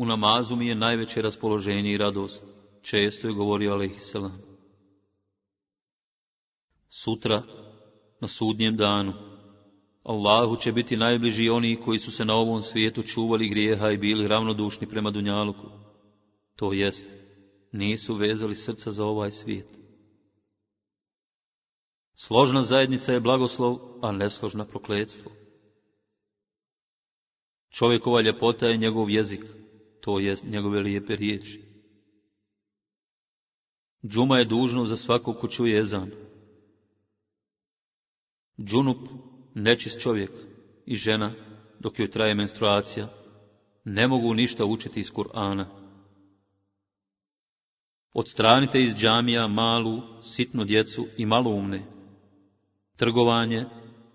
U namazu mi je najveće raspoloženje i radost, često je govorio Aleyhisselam. Sutra, na sudnjem danu, Allahu će biti najbliži oni koji su se na ovom svijetu čuvali grijeha i bili ravnodušni prema Dunjaluku. To jest, nisu vezali srca za ovaj svijet. Složna zajednica je blagoslov, a nesložna prokledstvo. Čovjekova ljepota je njegov jezik, to je njegove lijepe riječi. Džuma je dužno za svakog ko čuje ezan. Džunup, nečist čovjek i žena, dok joj traje menstruacija, ne mogu ništa učiti iz Kur'ana. Odstranite iz džamija malu, sitnu djecu i maloumne, trgovanje,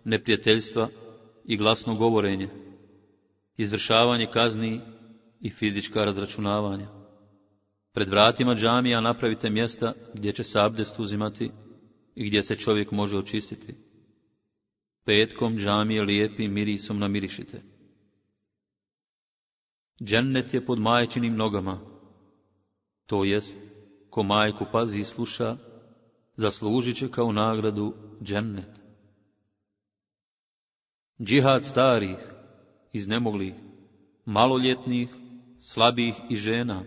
neprijateljstva i glasno govorenje, izvršavanje kazni i fizička razračunavanja. Pred vratima džamija napravite mjesta gdje će se uzimati i gdje se čovjek može očistiti. Petkom džamije lijepi mirisom namirišite. Džennet je pod majčinim nogama, to jest, ko majku pazi i sluša, zaslužit će kao nagradu džennet. Džihad starih, iznemoglih, maloljetnih slabih i žena,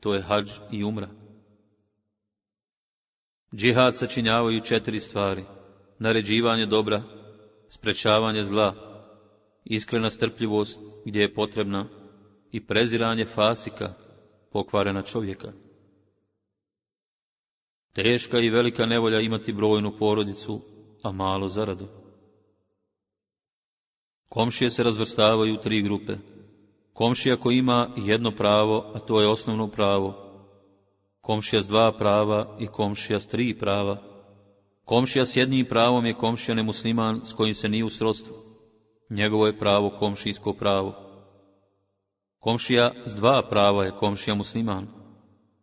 to je hađ i umra. Džihad sačinjavaju četiri stvari, naređivanje dobra, sprečavanje zla, iskrena strpljivost gdje je potrebna i preziranje fasika, pokvarena čovjeka. Teška i velika nevolja imati brojnu porodicu, a malo zaradu. Komšije se razvrstavaju u tri grupe. Komšija koji ima jedno pravo, a to je osnovno pravo, komšija s dva prava i komšija s tri prava. Komšija s jednim pravom je komšija nemusliman s kojim se nije u srodstvu. Njegovo je pravo komšijsko pravo. Komšija s dva prava je komšija musliman.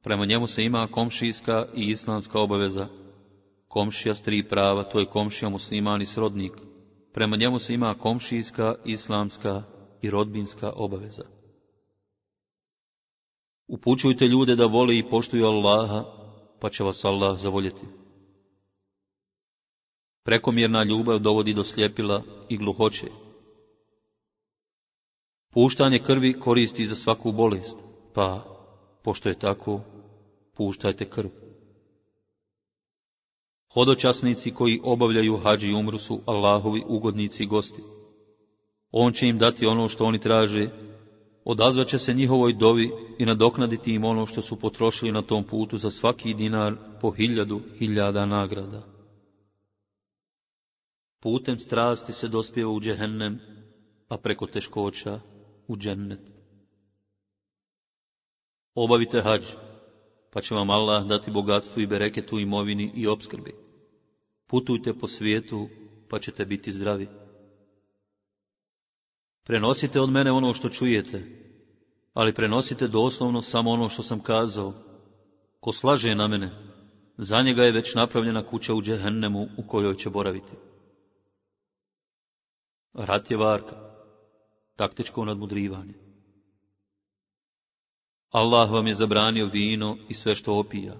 Prema njemu se ima komšijska i islamska obaveza. Komšija s tri prava, to je komšija musliman i srodnik. Prema njemu se ima komšijska, islamska i rodbinska obaveza. Upućujte ljude da vole i poštuju Allaha, pa će vas Allah zavoljeti. Prekomjerna ljubav dovodi do slijepila i gluhoće. Puštanje krvi koristi za svaku bolest, pa, pošto je tako, puštajte krv. Hodočasnici koji obavljaju hađi i umru su Allahovi ugodnici i gosti. On će im dati ono što oni traže, odazvat će se njihovoj dovi i nadoknaditi im ono što su potrošili na tom putu za svaki dinar po hiljadu hiljada nagrada. Putem strasti se dospijeva u džehennem, a preko teškoća u džennet. Obavite hađ, pa će vam Allah dati bogatstvo i bereketu imovini i obskrbi. Putujte po svijetu, pa ćete biti zdravi. Prenosite od mene ono što čujete, ali prenosite doslovno samo ono što sam kazao. Ko slaže na mene, za njega je već napravljena kuća u džehennemu u kojoj će boraviti. Rat je varka, taktičko nadmudrivanje. Allah vam je zabranio vino i sve što opija.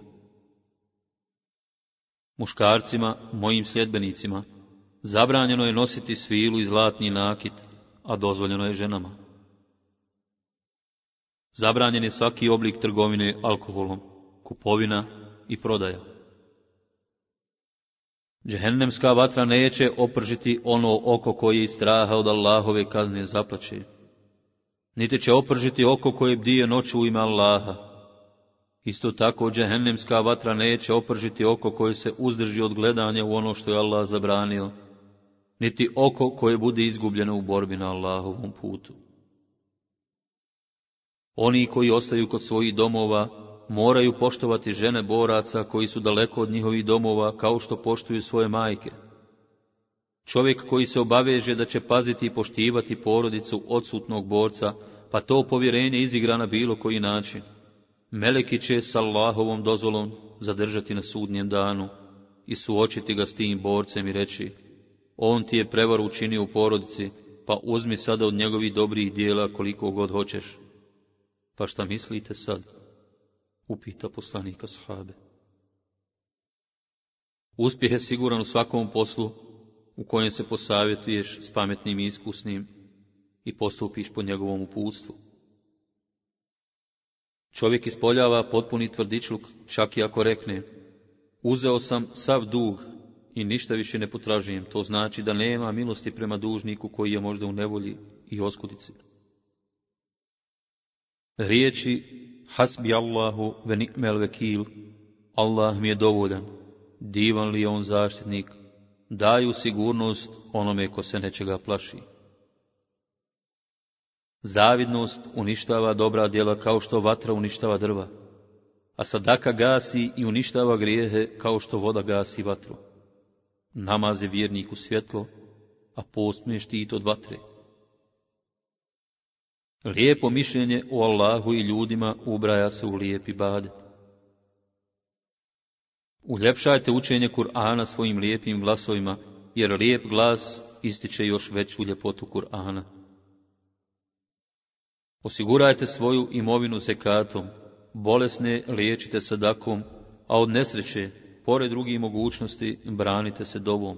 Muškarcima, mojim sljedbenicima, zabranjeno je nositi svilu i zlatni nakit, a dozvoljeno je ženama. Zabranjen je svaki oblik trgovine alkoholom, kupovina i prodaja. Džehennemska vatra neće opržiti ono oko koje je straha od Allahove kazne zaplaće, niti će opržiti oko koje bdije noću u ime Allaha. Isto tako, džehennemska vatra neće opržiti oko koje se uzdrži od gledanja u ono što je Allah zabranio, niti oko koje bude izgubljeno u borbi na Allahovom putu. Oni koji ostaju kod svojih domova moraju poštovati žene boraca koji su daleko od njihovih domova kao što poštuju svoje majke. Čovjek koji se obaveže da će paziti i poštivati porodicu odsutnog borca, pa to povjerenje izigra na bilo koji način. Meleki će s Allahovom dozvolom zadržati na sudnjem danu i suočiti ga s tim borcem i reći, on ti je prevar učinio u porodici, pa uzmi sada od njegovih dobrih dijela koliko god hoćeš. Pa šta mislite sad? Upita poslanika sahabe. Uspjeh je siguran u svakom poslu u kojem se posavjetuješ s pametnim i iskusnim i postupiš po njegovom uputstvu. Čovjek ispoljava potpuni tvrdičluk, čak i ako rekne, uzeo sam sav dug i ništa više ne potražujem. To znači da nema milosti prema dužniku koji je možda u nevolji i oskudici. Riječi Hasbi Allahu ve ni'mel vekil, Allah mi je dovoljan, divan li je on zaštitnik, daju sigurnost onome ko se nečega plaši. Zavidnost uništava dobra djela kao što vatra uništava drva, a sadaka gasi i uništava grijehe kao što voda gasi vatru. Namaz je vjerniku svjetlo, a post mu je štit od vatre. Lijepo mišljenje o Allahu i ljudima ubraja se u lijepi badet. Uljepšajte učenje Kur'ana svojim lijepim glasovima, jer lijep glas ističe još veću ljepotu Kur'ana. Osigurajte svoju imovinu zekatom, bolesne liječite sadakom, a od nesreće pored drugih mogućnosti, branite se dovom.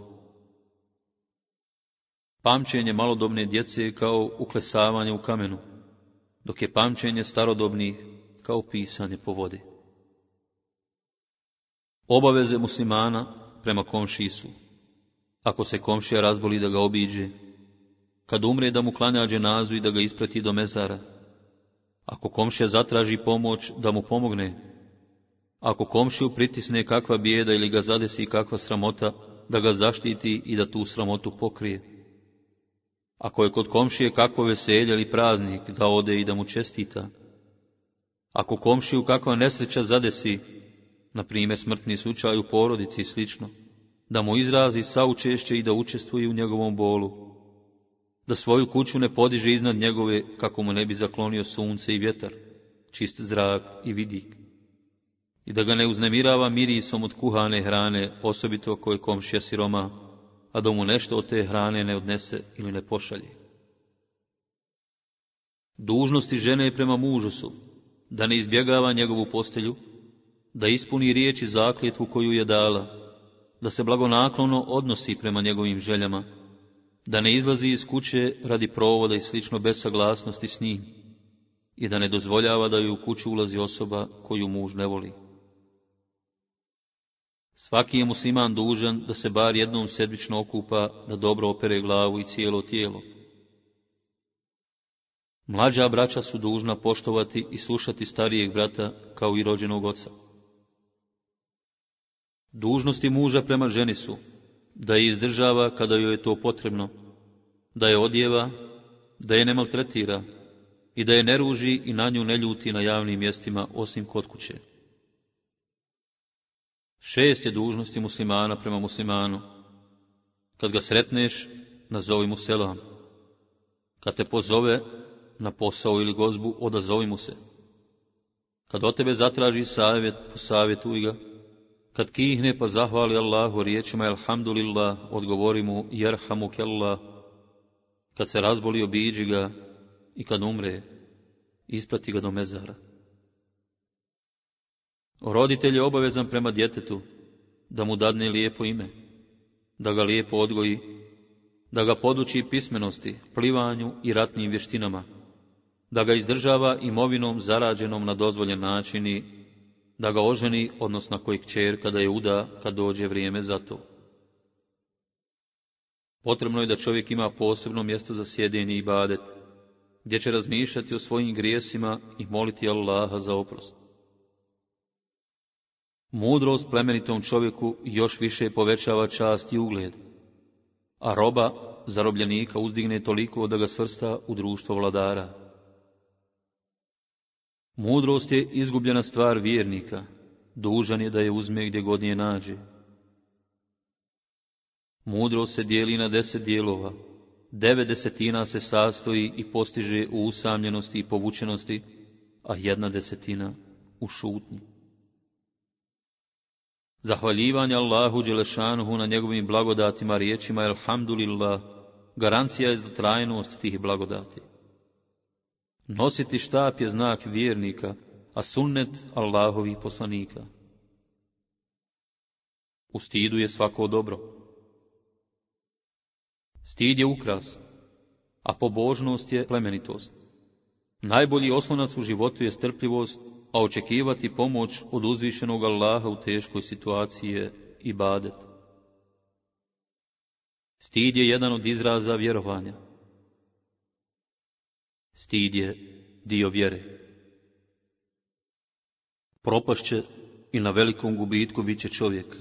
Pamćenje malodobne djece je kao uklesavanje u kamenu, dok je pamćenje starodobnih kao pisanje po vodi. Obaveze muslimana prema komšiji su. Ako se komšija razboli da ga obiđe, kad umre da mu klanja dženazu i da ga isprati do mezara, ako komšija zatraži pomoć, da mu pomogne, ako komšiju pritisne kakva bijeda ili ga zadesi kakva sramota, da ga zaštiti i da tu sramotu pokrije. Ako je kod komšije kakvo veselje ili praznik, da ode i da mu čestita. Ako komšiju kakva nesreća zadesi, na primjer smrtni slučaj u porodici i slično, da mu izrazi saučešće i da učestvuje u njegovom bolu, da svoju kuću ne podiže iznad njegove kako mu ne bi zaklonio sunce i vjetar, čist zrak i vidik i da ga ne uznemirava mirisom od kuhane hrane, osobito ako je komšija siroma, a da mu nešto od te hrane ne odnese ili ne pošalje. Dužnosti žene prema mužu su da ne izbjegava njegovu postelju, da ispuni riječi zakljetvu koju je dala, da se blagonaklono odnosi prema njegovim željama, da ne izlazi iz kuće radi provoda i slično bez saglasnosti s njim i da ne dozvoljava da ju u kuću ulazi osoba koju muž ne voli. Svaki je musliman dužan da se bar jednom sedmično okupa, da dobro opere glavu i cijelo tijelo. Mlađa braća su dužna poštovati i slušati starijeg brata kao i rođenog oca. Dužnosti muža prema ženi su da je izdržava kada joj je to potrebno, da je odjeva, da je ne maltretira i da je ne ruži i na nju ne ljuti na javnim mjestima osim kod kuće. Šest je dužnosti muslimana prema muslimanu. Kad ga sretneš, nazovi mu selam. Kad te pozove na posao ili gozbu, odazovi mu se. Kad o tebe zatraži savjet, posavjetuj ga. Kad kihne pa zahvali Allahu riječima Alhamdulillah, odgovori mu Jerhamu Kad se razboli, obiđi ga i kad umre, isprati ga do mezara. Roditelj je obavezan prema djetetu da mu dadne lijepo ime, da ga lijepo odgoji, da ga poduči pismenosti, plivanju i ratnim vještinama, da ga izdržava imovinom zarađenom na dozvoljen način i da ga oženi, odnosno kojeg čer kada je uda, kad dođe vrijeme za to. Potrebno je da čovjek ima posebno mjesto za sjedenje i badet, gdje će razmišljati o svojim grijesima i moliti Allaha za oprost. Mudrost plemenitom čovjeku još više povećava čast i ugled, a roba zarobljenika uzdigne toliko da ga svrsta u društvo vladara. Mudrost je izgubljena stvar vjernika, dužan je da je uzme gdje god nije nađe. Mudrost se dijeli na deset dijelova, devet desetina se sastoji i postiže u usamljenosti i povučenosti, a jedna desetina u šutnji. Zahvaljivanje Allahu Đelešanuhu na njegovim blagodatima riječima Elhamdulillah, garancija je za trajnost tih blagodati. Nositi štap je znak vjernika, a sunnet Allahovih poslanika. U stidu je svako dobro. Stid je ukras, a pobožnost je plemenitost. Najbolji oslonac u životu je strpljivost a očekivati pomoć od uzvišenog Allaha u teškoj situaciji i badet. Stid je jedan od izraza vjerovanja. Stid je dio vjere. Propašće i na velikom gubitku bit će čovjek,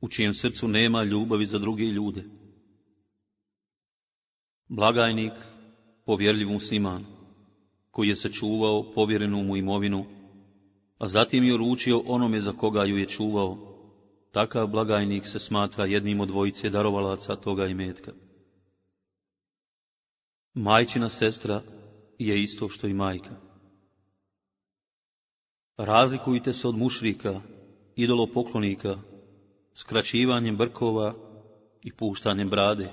u čijem srcu nema ljubavi za druge ljude. Blagajnik, povjerljiv musliman, koji je sačuvao povjerenu mu imovinu a zatim je uručio onome za koga ju je čuvao. Takav blagajnik se smatra jednim od dvojice darovalaca toga i metka. Majčina sestra je isto što i majka. Razlikujte se od mušrika, idolopoklonika, skraćivanjem brkova i puštanjem brade.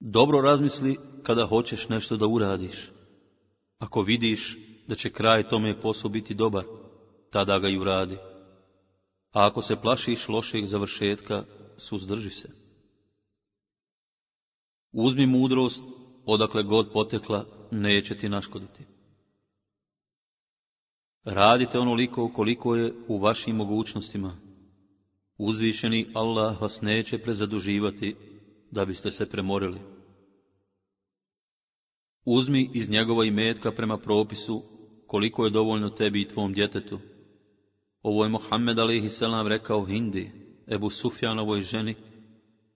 Dobro razmisli kada hoćeš nešto da uradiš. Ako vidiš da će kraj tome poslu biti dobar, tada ga i uradi. A ako se plašiš lošeg završetka, suzdrži se. Uzmi mudrost, odakle god potekla, neće ti naškoditi. Radite onoliko koliko je u vašim mogućnostima. Uzvišeni Allah vas neće prezaduživati da biste se premorili. Uzmi iz njegova imetka prema propisu koliko je dovoljno tebi i tvom djetetu. Ovo je Mohamed a.s. rekao Hindi, Ebu Sufjanovoj ženi,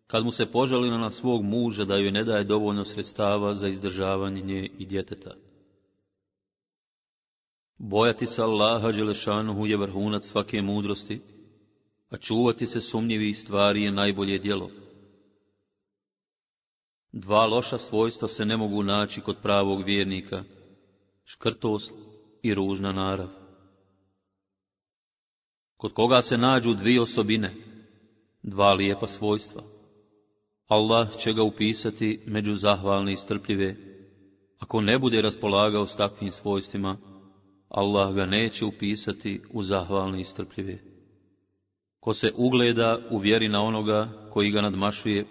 kad mu se požalila na svog muža da joj ne daje dovoljno sredstava za izdržavanje nje i djeteta. Bojati se Allaha Đelešanuhu je vrhunac svake mudrosti, a čuvati se sumnjivih stvari je najbolje djelo. Dva loša svojstva se ne mogu naći kod pravog vjernika, škrtost i ružna narav. Kod koga se nađu dvije osobine, dva lijepa svojstva, Allah će ga upisati među zahvalne i strpljive. Ako ne bude raspolagao s takvim svojstvima, Allah ga neće upisati u zahvalne i strpljive. Ko se ugleda u vjeri na onoga koji ga nadmašuje,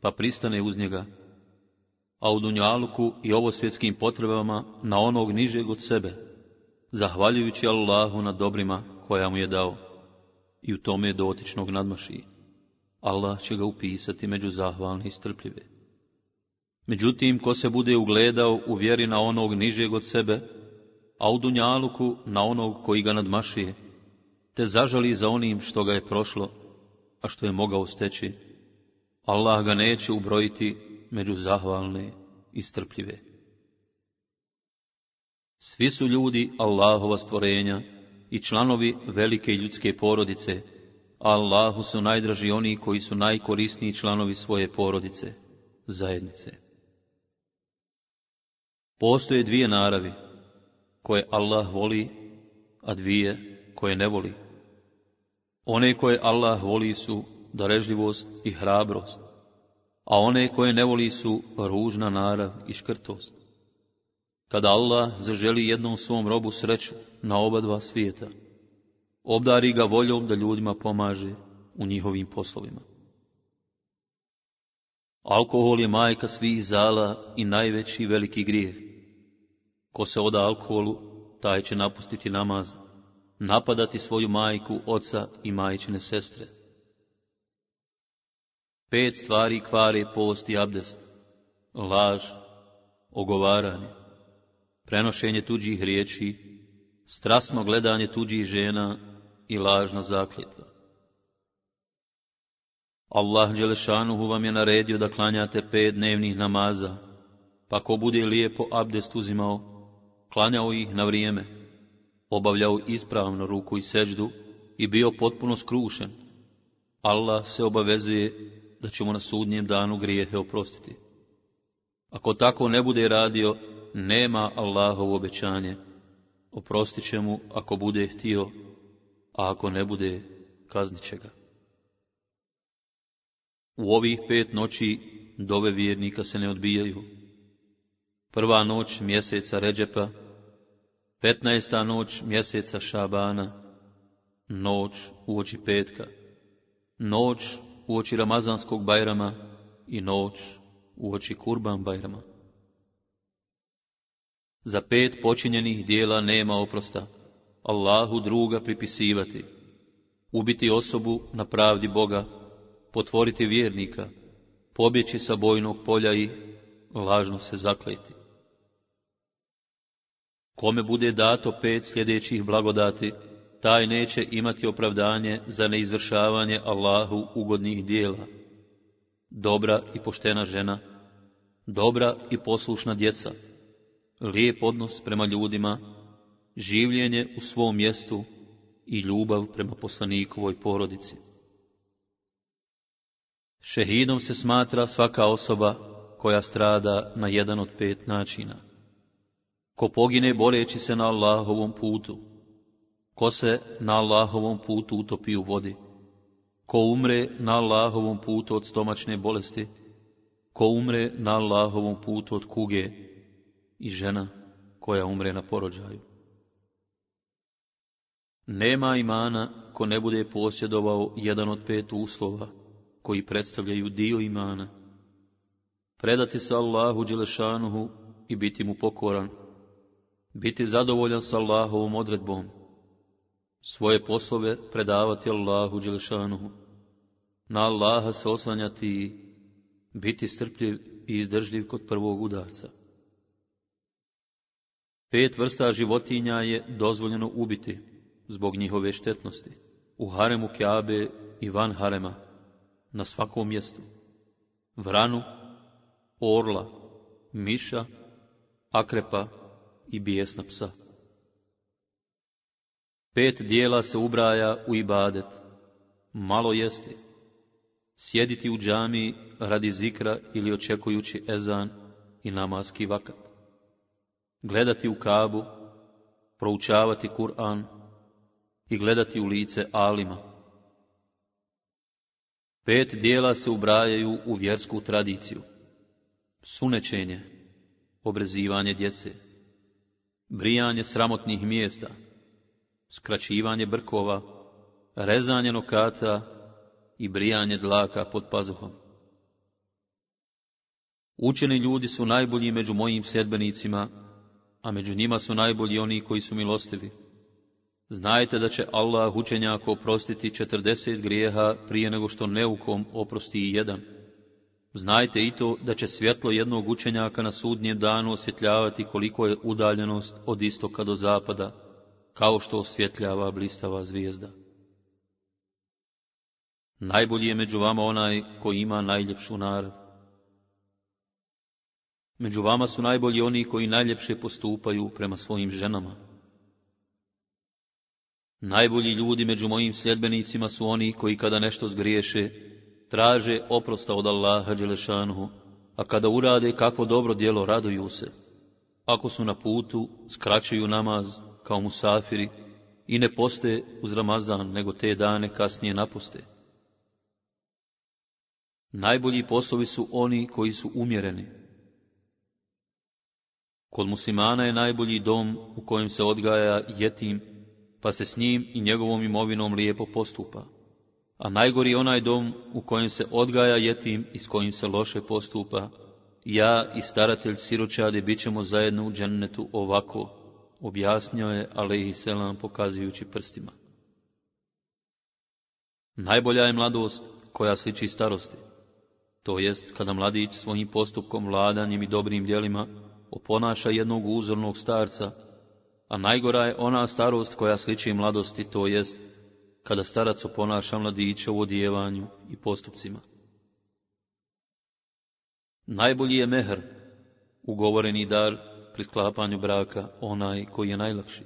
pa pristane uz njega, a u dunjaluku i ovo svjetskim potrebama na onog nižeg od sebe, zahvaljujući Allahu na dobrima koja mu je dao. I u tome je dotičnog nadmaši. Allah će ga upisati među zahvalne i strpljive. Međutim, ko se bude ugledao u vjeri na onog nižeg od sebe, a u dunjaluku na onog koji ga nadmašije, te zažali za onim što ga je prošlo, a što je mogao steći, Allah ga neće ubrojiti među zahvalne i strpljive. Svi su ljudi Allahova stvorenja i članovi velike ljudske porodice, a Allahu su najdraži oni koji su najkorisniji članovi svoje porodice, zajednice. Postoje dvije naravi koje Allah voli, a dvije koje ne voli. One koje Allah voli su darežljivost i hrabrost, a one koje ne voli su ružna narav i škrtost kada Allah zaželi jednom svom robu sreću na oba dva svijeta, obdari ga voljom da ljudima pomaže u njihovim poslovima. Alkohol je majka svih zala i najveći veliki grijeh. Ko se oda alkoholu, taj će napustiti namaz, napadati svoju majku, oca i majčine sestre. Pet stvari kvare post i abdest, laž, ogovaranje, prenošenje tuđih riječi, strasno gledanje tuđih žena i lažna zakljetva. Allah Đelešanuhu vam je naredio da klanjate pet dnevnih namaza, pa ko bude lijepo abdest uzimao, klanjao ih na vrijeme, obavljao ispravno ruku i seđdu i bio potpuno skrušen, Allah se obavezuje da ćemo na sudnjem danu grijehe oprostiti. Ako tako ne bude radio, nema Allahovo obećanje. Oprostit će mu ako bude htio, a ako ne bude, kaznit će ga. U ovih pet noći dove vjernika se ne odbijaju. Prva noć mjeseca Ređepa, petnaesta noć mjeseca Šabana, noć uoči petka, noć uoči Ramazanskog bajrama i noć uoči Kurban Bajrama. Za pet počinjenih dijela nema oprosta, Allahu druga pripisivati, ubiti osobu na pravdi Boga, potvoriti vjernika, pobjeći sa bojnog polja i lažno se zakleti. Kome bude dato pet sljedećih blagodati, taj neće imati opravdanje za neizvršavanje Allahu ugodnih dijela. Dobra i poštena žena, dobra i poslušna djeca, lijep odnos prema ljudima, življenje u svom mjestu i ljubav prema poslanikovoj porodici. Šehidom se smatra svaka osoba koja strada na jedan od pet načina. Ko pogine boreći se na Allahovom putu, ko se na Allahovom putu utopi u vodi, ko umre na Allahovom putu od stomačne bolesti, ko umre na Allahovom putu od kuge i žena koja umre na porođaju. Nema imana ko ne bude posjedovao jedan od pet uslova koji predstavljaju dio imana. Predati se Allahu Đelešanuhu i biti mu pokoran. Biti zadovoljan sa Allahovom odredbom. Svoje poslove predavati Allahu Đelešanuhu. Na Allaha se oslanjati biti strpljiv i izdržljiv kod prvog udarca. Pet vrsta životinja je dozvoljeno ubiti zbog njihove štetnosti, u haremu Kjabe i van harema, na svakom mjestu. Vranu, orla, miša, akrepa i bijesna psa. Pet dijela se ubraja u ibadet, malo jesti, sjediti u džami radi zikra ili očekujući ezan i namaski vakat, gledati u kabu, proučavati Kur'an i gledati u lice alima. Pet dijela se ubrajaju u vjersku tradiciju. Sunečenje, obrezivanje djece, brijanje sramotnih mjesta, skraćivanje brkova, rezanje nokata i brijanje dlaka pod pazuhom. Učeni ljudi su najbolji među mojim sljedbenicima, a među njima su najbolji oni koji su milostivi. Znajte da će Allah učenjako oprostiti četrdeset grijeha prije nego što neukom oprosti i jedan. Znajte i to da će svjetlo jednog učenjaka na sudnjem danu osvjetljavati koliko je udaljenost od istoka do zapada, kao što osvjetljava blistava zvijezda. Najbolji je među vama onaj koji ima najljepšu narav. Među vama su najbolji oni koji najljepše postupaju prema svojim ženama. Najbolji ljudi među mojim sljedbenicima su oni koji kada nešto zgriješe, traže oprosta od Allaha Đelešanhu, a kada urade kakvo dobro djelo raduju se. Ako su na putu, skraćuju namaz kao musafiri i ne poste uz Ramazan, nego te dane kasnije napuste. Najbolji poslovi su oni koji su umjereni. Kod muslimana je najbolji dom u kojem se odgaja jetim, pa se s njim i njegovom imovinom lijepo postupa. A najgori je onaj dom u kojem se odgaja jetim i s kojim se loše postupa. Ja i staratelj siročade bit ćemo zajedno u džennetu ovako, objasnio je Alehi Selam pokazujući prstima. Najbolja je mladost koja sliči starosti to jest kada mladić svojim postupkom, vladanjem i dobrim djelima oponaša jednog uzornog starca, a najgora je ona starost koja sliči mladosti, to jest kada starac oponaša mladića u odjevanju i postupcima. Najbolji je mehr, ugovoreni dar pri sklapanju braka, onaj koji je najlakši.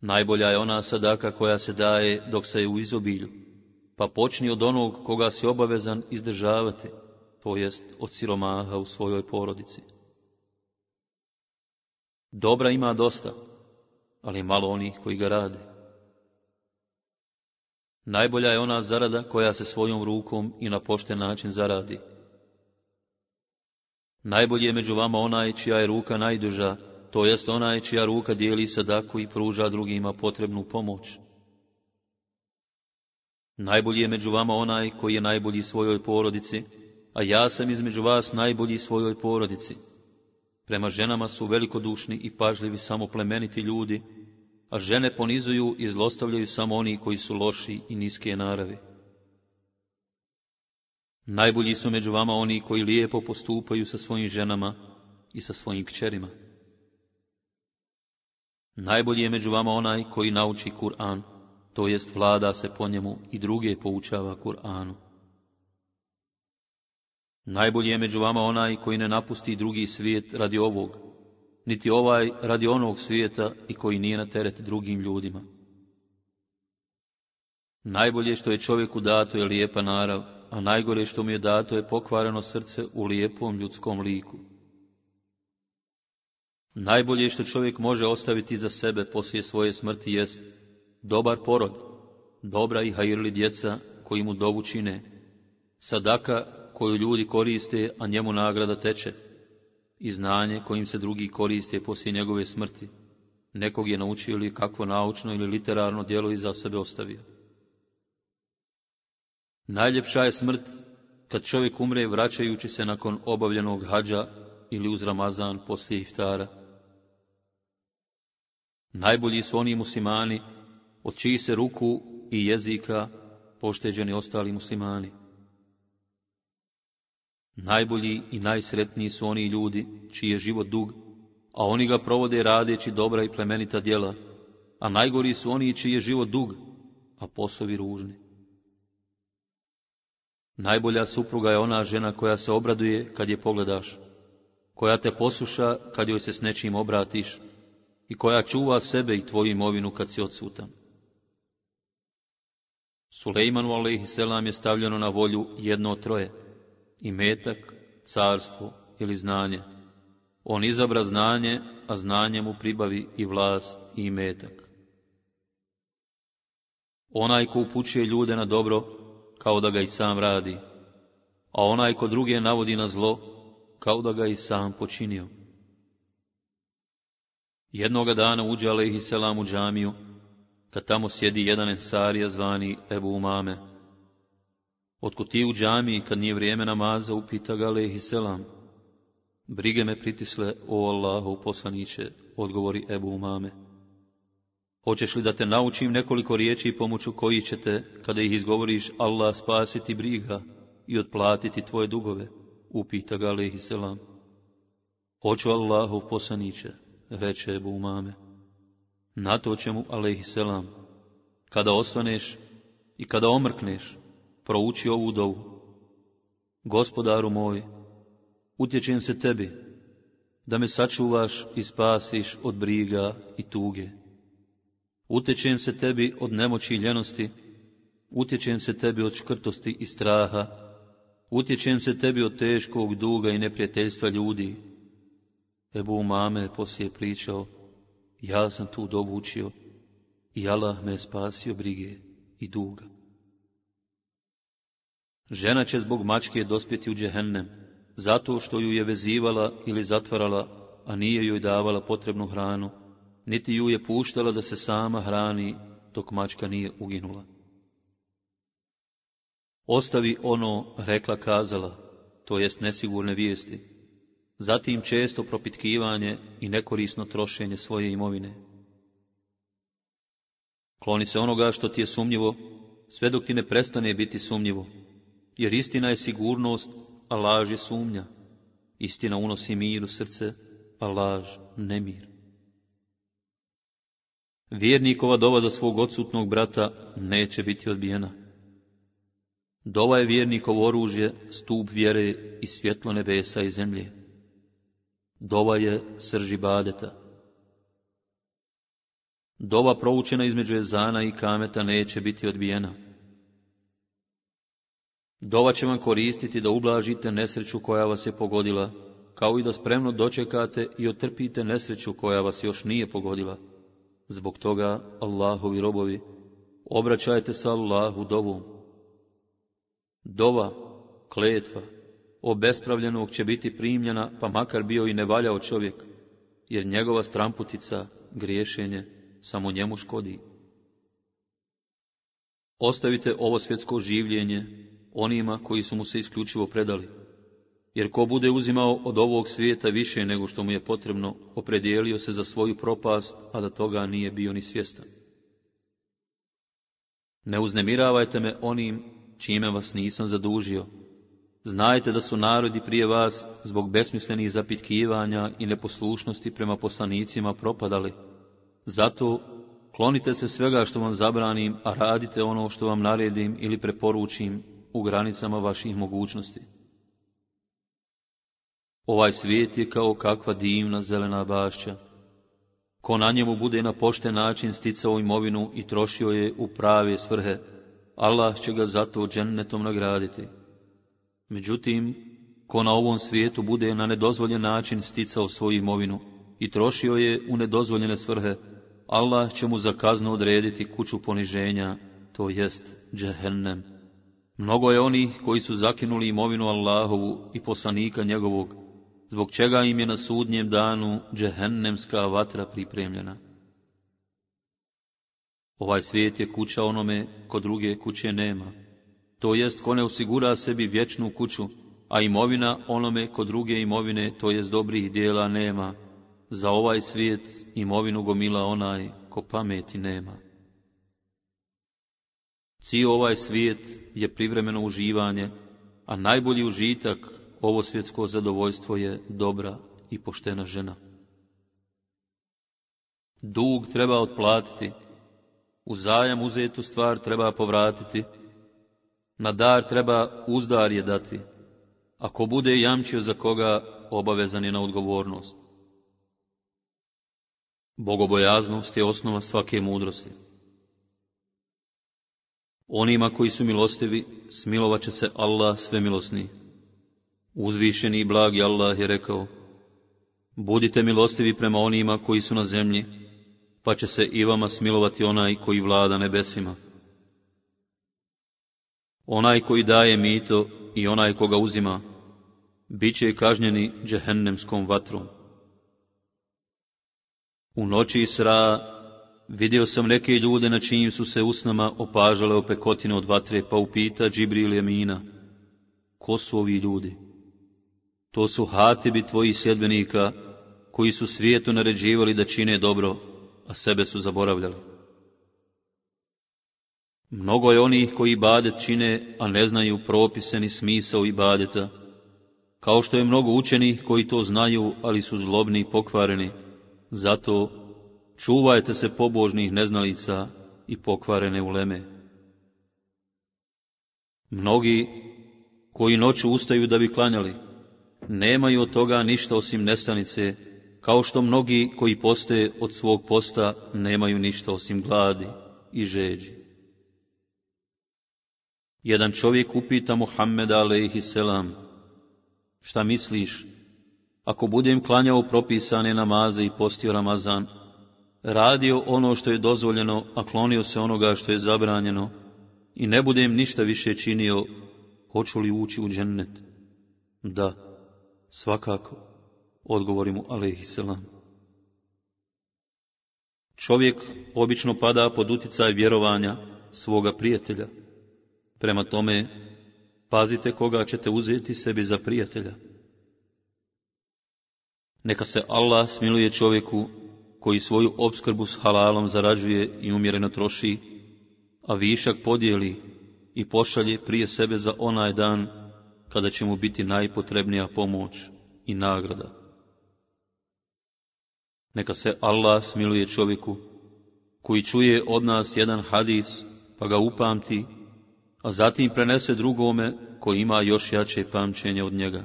Najbolja je ona sadaka koja se daje dok se je u izobilju pa počni od onog koga si obavezan izdržavati, to jest od siromaha u svojoj porodici. Dobra ima dosta, ali malo onih koji ga rade. Najbolja je ona zarada koja se svojom rukom i na pošten način zaradi. Najbolji je među vama onaj čija je ruka najduža, to jest onaj čija ruka dijeli sadaku i pruža drugima potrebnu pomoć. Najbolji je među vama onaj koji je najbolji svojoj porodici, a ja sam između vas najbolji svojoj porodici. Prema ženama su velikodušni i pažljivi samo plemeniti ljudi, a žene ponizuju i zlostavljaju samo oni koji su loši i niske naravi. Najbolji su među vama oni koji lijepo postupaju sa svojim ženama i sa svojim kćerima. Najbolji je među vama onaj koji nauči Kur'an to jest vlada se po njemu i druge poučava Kur'anu. Najbolji je među vama onaj koji ne napusti drugi svijet radi ovog, niti ovaj radi onog svijeta i koji nije na teret drugim ljudima. Najbolje što je čovjeku dato je lijepa narav, a najgore što mu je dato je pokvareno srce u lijepom ljudskom liku. Najbolje što čovjek može ostaviti za sebe poslije svoje smrti jest dobar porod, dobra i hajrli djeca koji mu dovu čine, sadaka koju ljudi koriste, a njemu nagrada teče, i znanje kojim se drugi koriste poslije njegove smrti. Nekog je naučio ili kakvo naučno ili literarno djelo iza sebe ostavio. Najljepša je smrt kad čovjek umre vraćajući se nakon obavljenog hađa ili uz Ramazan poslije iftara. Najbolji su oni muslimani od čiji se ruku i jezika pošteđeni ostali muslimani. Najbolji i najsretniji su oni ljudi čiji je život dug, a oni ga provode radeći dobra i plemenita djela, a najgori su oni čiji je život dug, a posovi ružni. Najbolja supruga je ona žena koja se obraduje kad je pogledaš, koja te posuša, kad joj se s nečim obratiš i koja čuva sebe i tvoju imovinu kad si odsutan. Sulejmanu selam je stavljeno na volju jedno troje, i metak, carstvo ili znanje. On izabra znanje, a znanje mu pribavi i vlast i imetak. Onaj ko upućuje ljude na dobro, kao da ga i sam radi, a onaj ko druge navodi na zlo, kao da ga i sam počinio. Jednoga dana uđe Alehi Selam u džamiju, kad tamo sjedi jedan ensarija zvani Ebu Umame. Otkud ti u džami, kad nije vrijeme namaza, upita ga Alehi Selam. Brige me pritisle, o Allahov posaniće, odgovori Ebu Umame. Hoćeš li da te naučim nekoliko riječi pomoću koji će te, kada ih izgovoriš, Allah spasiti briga i otplatiti tvoje dugove? Upita ga Alehi Selam. Hoću Allahov poslaniće, reče Ebu Umame. Na to će mu, kada ostaneš i kada omrkneš, prouči ovu dovu. Gospodaru moj, utječem se tebi, da me sačuvaš i spasiš od briga i tuge. Utječem se tebi od nemoći i ljenosti, utječem se tebi od škrtosti i straha, utječem se tebi od teškog duga i neprijateljstva ljudi. Ebu Mame poslije pričao, ja sam tu dobučio, i Allah me je spasio brige i duga. Žena će zbog mačke dospjeti u džehennem, zato što ju je vezivala ili zatvarala, a nije joj davala potrebnu hranu, niti ju je puštala da se sama hrani, dok mačka nije uginula. Ostavi ono, rekla kazala, to jest nesigurne vijesti, zatim često propitkivanje i nekorisno trošenje svoje imovine. Kloni se onoga što ti je sumnjivo, sve dok ti ne prestane biti sumnjivo, jer istina je sigurnost, a laž je sumnja. Istina unosi mir u srce, a laž nemir. Vjernikova dova za svog odsutnog brata neće biti odbijena. Dova je vjernikovo oružje, stup vjere i svjetlo nebesa i zemlje. Dova je srži badeta. Dova proučena između jezana i kameta neće biti odbijena. Dova će vam koristiti da ublažite nesreću koja vas je pogodila, kao i da spremno dočekate i otrpite nesreću koja vas još nije pogodila. Zbog toga, Allahovi robovi, obraćajte se Allahu dovu. Dova, kletva, obespravljenog će biti primljena, pa makar bio i nevaljao čovjek, jer njegova stramputica, griješenje, samo njemu škodi. Ostavite ovo svjetsko življenje onima koji su mu se isključivo predali, jer ko bude uzimao od ovog svijeta više nego što mu je potrebno, opredijelio se za svoju propast, a da toga nije bio ni svjestan. Ne uznemiravajte me onim čime vas nisam zadužio, Znajte da su narodi prije vas zbog besmislenih zapitkivanja i neposlušnosti prema poslanicima propadali. Zato klonite se svega što vam zabranim, a radite ono što vam naredim ili preporučim u granicama vaših mogućnosti. Ovaj svijet je kao kakva divna zelena bašća. Ko na njemu bude na pošten način sticao imovinu i trošio je u prave svrhe, Allah će ga zato džennetom nagraditi. Međutim, ko na ovom svijetu bude na nedozvoljen način sticao svoju imovinu i trošio je u nedozvoljene svrhe, Allah će mu za kaznu odrediti kuću poniženja, to jest džehennem. Mnogo je onih koji su zakinuli imovinu Allahovu i poslanika njegovog, zbog čega im je na sudnjem danu džehennemska vatra pripremljena. Ovaj svijet je kuća onome ko druge kuće nema to jest ko ne osigura sebi vječnu kuću, a imovina onome kod druge imovine, to jest dobrih dijela, nema. Za ovaj svijet imovinu gomila onaj ko pameti nema. Cijel ovaj svijet je privremeno uživanje, a najbolji užitak ovo svjetsko zadovoljstvo je dobra i poštena žena. Dug treba otplatiti, u zajam uzetu stvar treba povratiti, na dar treba uzdar je dati. Ako bude jamčio za koga, obavezan je na odgovornost. Bogobojaznost je osnova svake mudrosti. Onima koji su milostivi, smilovat će se Allah milosni. Uzvišeni i blagi Allah je rekao, Budite milostivi prema onima koji su na zemlji, pa će se i vama smilovati onaj koji vlada nebesima. Onaj koji daje mito i onaj koga uzima, bit će kažnjeni džehennemskom vatrom. U noći sra vidio sam neke ljude na čijim su se usnama opažale opekotine od vatre, pa upita Džibril mina, ko su ovi ljudi? To su hatibi tvojih sjedbenika koji su svijetu naređivali da čine dobro, a sebe su zaboravljali. Mnogo je onih koji badet čine, a ne znaju propiseni smisao i badeta, kao što je mnogo učenih koji to znaju, ali su zlobni i pokvareni. Zato čuvajte se pobožnih neznalica i pokvarene uleme. Mnogi koji noću ustaju da bi klanjali, nemaju od toga ništa osim nestanice, kao što mnogi koji poste od svog posta nemaju ništa osim gladi i žeđi. Jedan čovjek upita Muhammeda alaihi selam, šta misliš, ako budem klanjao propisane namaze i postio Ramazan, radio ono što je dozvoljeno, a klonio se onoga što je zabranjeno, i ne budem ništa više činio, hoću li ući u džennet? Da, svakako, odgovori mu alaihi selam. Čovjek obično pada pod uticaj vjerovanja svoga prijatelja, Prema tome, pazite koga ćete uzeti sebi za prijatelja. Neka se Allah smiluje čovjeku koji svoju obskrbu s halalom zarađuje i umjereno troši, a višak podijeli i pošalje prije sebe za onaj dan kada će mu biti najpotrebnija pomoć i nagrada. Neka se Allah smiluje čovjeku koji čuje od nas jedan hadis pa ga upamti a zatim prenese drugome koji ima još jače pamćenje od njega.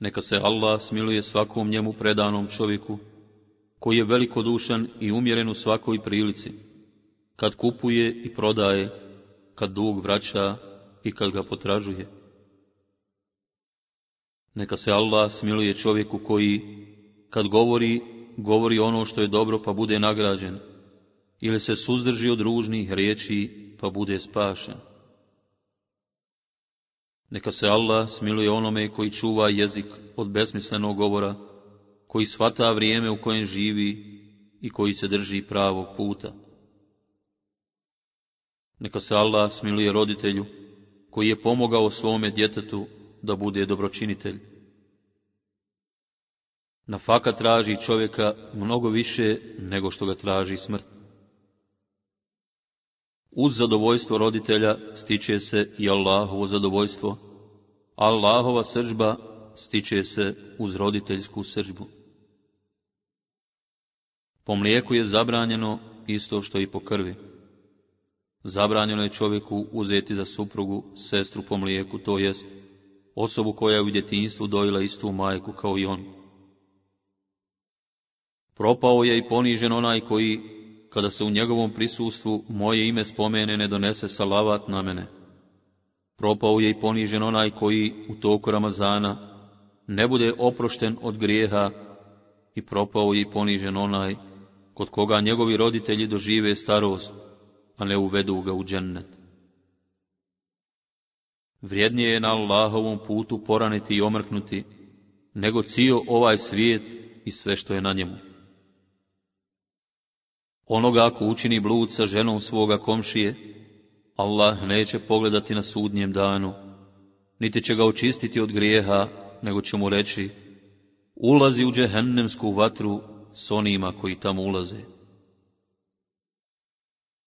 Neka se Allah smiluje svakom njemu predanom čovjeku, koji je velikodušan i umjeren u svakoj prilici, kad kupuje i prodaje, kad dug vraća i kad ga potražuje. Neka se Allah smiluje čovjeku koji, kad govori, govori ono što je dobro pa bude nagrađen, ili se suzdrži od ružnih riječi, pa bude spašen. Neka se Allah smiluje onome koji čuva jezik od besmislenog govora, koji shvata vrijeme u kojem živi i koji se drži pravog puta. Neka se Allah smiluje roditelju, koji je pomogao svome djetetu da bude dobročinitelj. Na faka traži čovjeka mnogo više nego što ga traži smrt. Uz zadovoljstvo roditelja stiče se i Allahovo zadovoljstvo. Allahova sržba stiče se uz roditeljsku sržbu. Po mlijeku je zabranjeno isto što i po krvi. Zabranjeno je čovjeku uzeti za suprugu sestru po mlijeku, to jest osobu koja je u djetinstvu dojila istu majku kao i on. Propao je i ponižen onaj koji kada se u njegovom prisustvu moje ime spomene ne donese salavat na mene. Propao je i ponižen onaj koji u toku Ramazana ne bude oprošten od grijeha i propao je i ponižen onaj kod koga njegovi roditelji dožive starost, a ne uvedu ga u džennet. Vrijednije je na Allahovom putu poraniti i omrknuti, nego cio ovaj svijet i sve što je na njemu. Onoga ako učini blud sa ženom svoga komšije, Allah neće pogledati na sudnjem danu, niti će ga očistiti od grijeha, nego će mu reći, ulazi u džehennemsku vatru s onima koji tamo ulaze.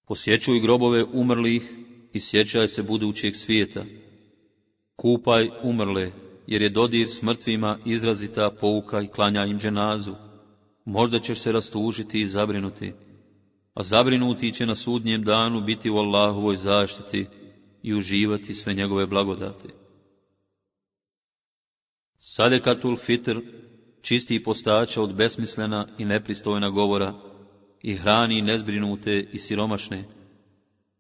Posjećuj grobove umrlih i sjećaj se budućeg svijeta. Kupaj umrle, jer je dodir s mrtvima izrazita pouka i klanja im dženazu. Možda ćeš se rastužiti i zabrinuti a zabrinuti će na sudnjem danu biti u Allahovoj zaštiti i uživati sve njegove blagodate. Sadekatul fitr čisti postača od besmislena i nepristojna govora i hrani nezbrinute i siromašne,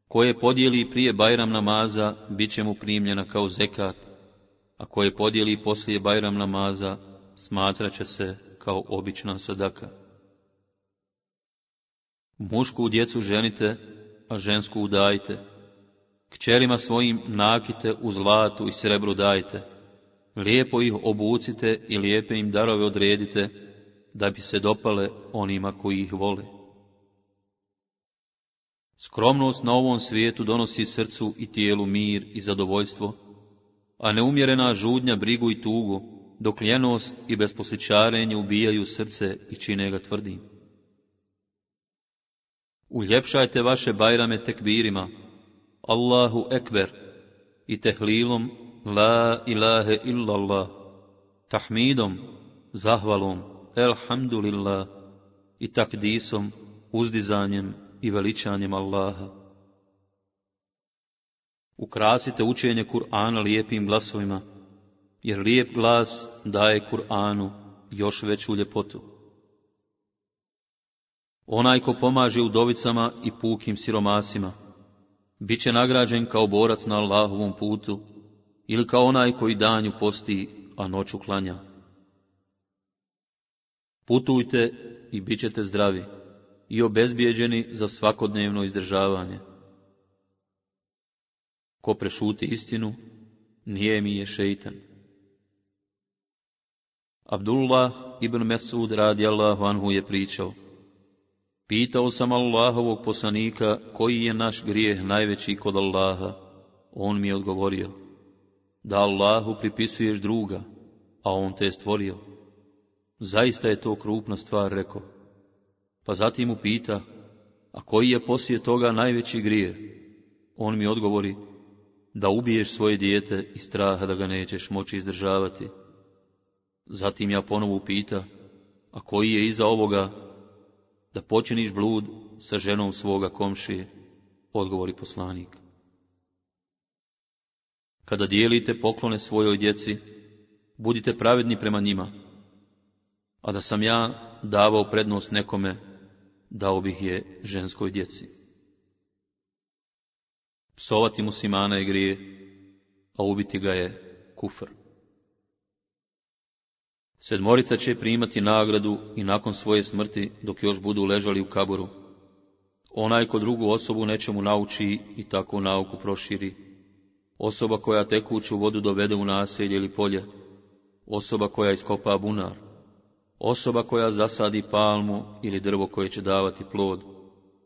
koje podijeli prije Bajram namaza, bit će mu primljena kao zekat, a koje podijeli poslije Bajram namaza, smatraće se kao obična sadaka. Mušku djecu ženite, a žensku udajte. Kćerima svojim nakite u zlatu i srebru dajte. Lijepo ih obucite i lijepe im darove odredite, da bi se dopale onima koji ih vole. Skromnost na ovom svijetu donosi srcu i tijelu mir i zadovoljstvo, a neumjerena žudnja brigu i tugu, dok ljenost i besposjećarenje ubijaju srce i čine ga tvrdim. Uljepšajte vaše bajrame tekbirima, Allahu ekber, i tehlilom, la ilahe illallah, tahmidom, zahvalom, elhamdulillah, i takdisom, uzdizanjem i veličanjem Allaha. Ukrasite učenje Kur'ana lijepim glasovima, jer lijep glas daje Kur'anu još veću ljepotu. Onaj ko pomaže udovicama i pukim siromasima, bit će nagrađen kao borac na Allahovom putu ili kao onaj koji danju posti, a noću klanja. Putujte i bit ćete zdravi i obezbijeđeni za svakodnevno izdržavanje. Ko prešuti istinu, nije mi je šeitan. Abdullah ibn Mesud radi Allahu anhu je pričao. Pitao sam Allahovog poslanika, koji je naš grijeh najveći kod Allaha? On mi je odgovorio, da Allahu pripisuješ druga, a on te je stvorio. Zaista je to krupna stvar, rekao. Pa zatim mu pita, a koji je poslije toga najveći grijeh? On mi odgovori, da ubiješ svoje dijete i straha da ga nećeš moći izdržavati. Zatim ja ponovo pita, a koji je iza ovoga da počiniš blud sa ženom svoga komšije, odgovori poslanik. Kada dijelite poklone svojoj djeci, budite pravedni prema njima, a da sam ja davao prednost nekome, dao bih je ženskoj djeci. Psovati muslimana je grije, a ubiti ga je kufr. Sedmorica će primati nagradu i nakon svoje smrti dok još budu ležali u kaboru. Onaj ko drugu osobu nečemu nauči i tako nauku proširi. Osoba koja tekuću vodu dovede u naselje ili polje. Osoba koja iskopa bunar. Osoba koja zasadi palmu ili drvo koje će davati plod.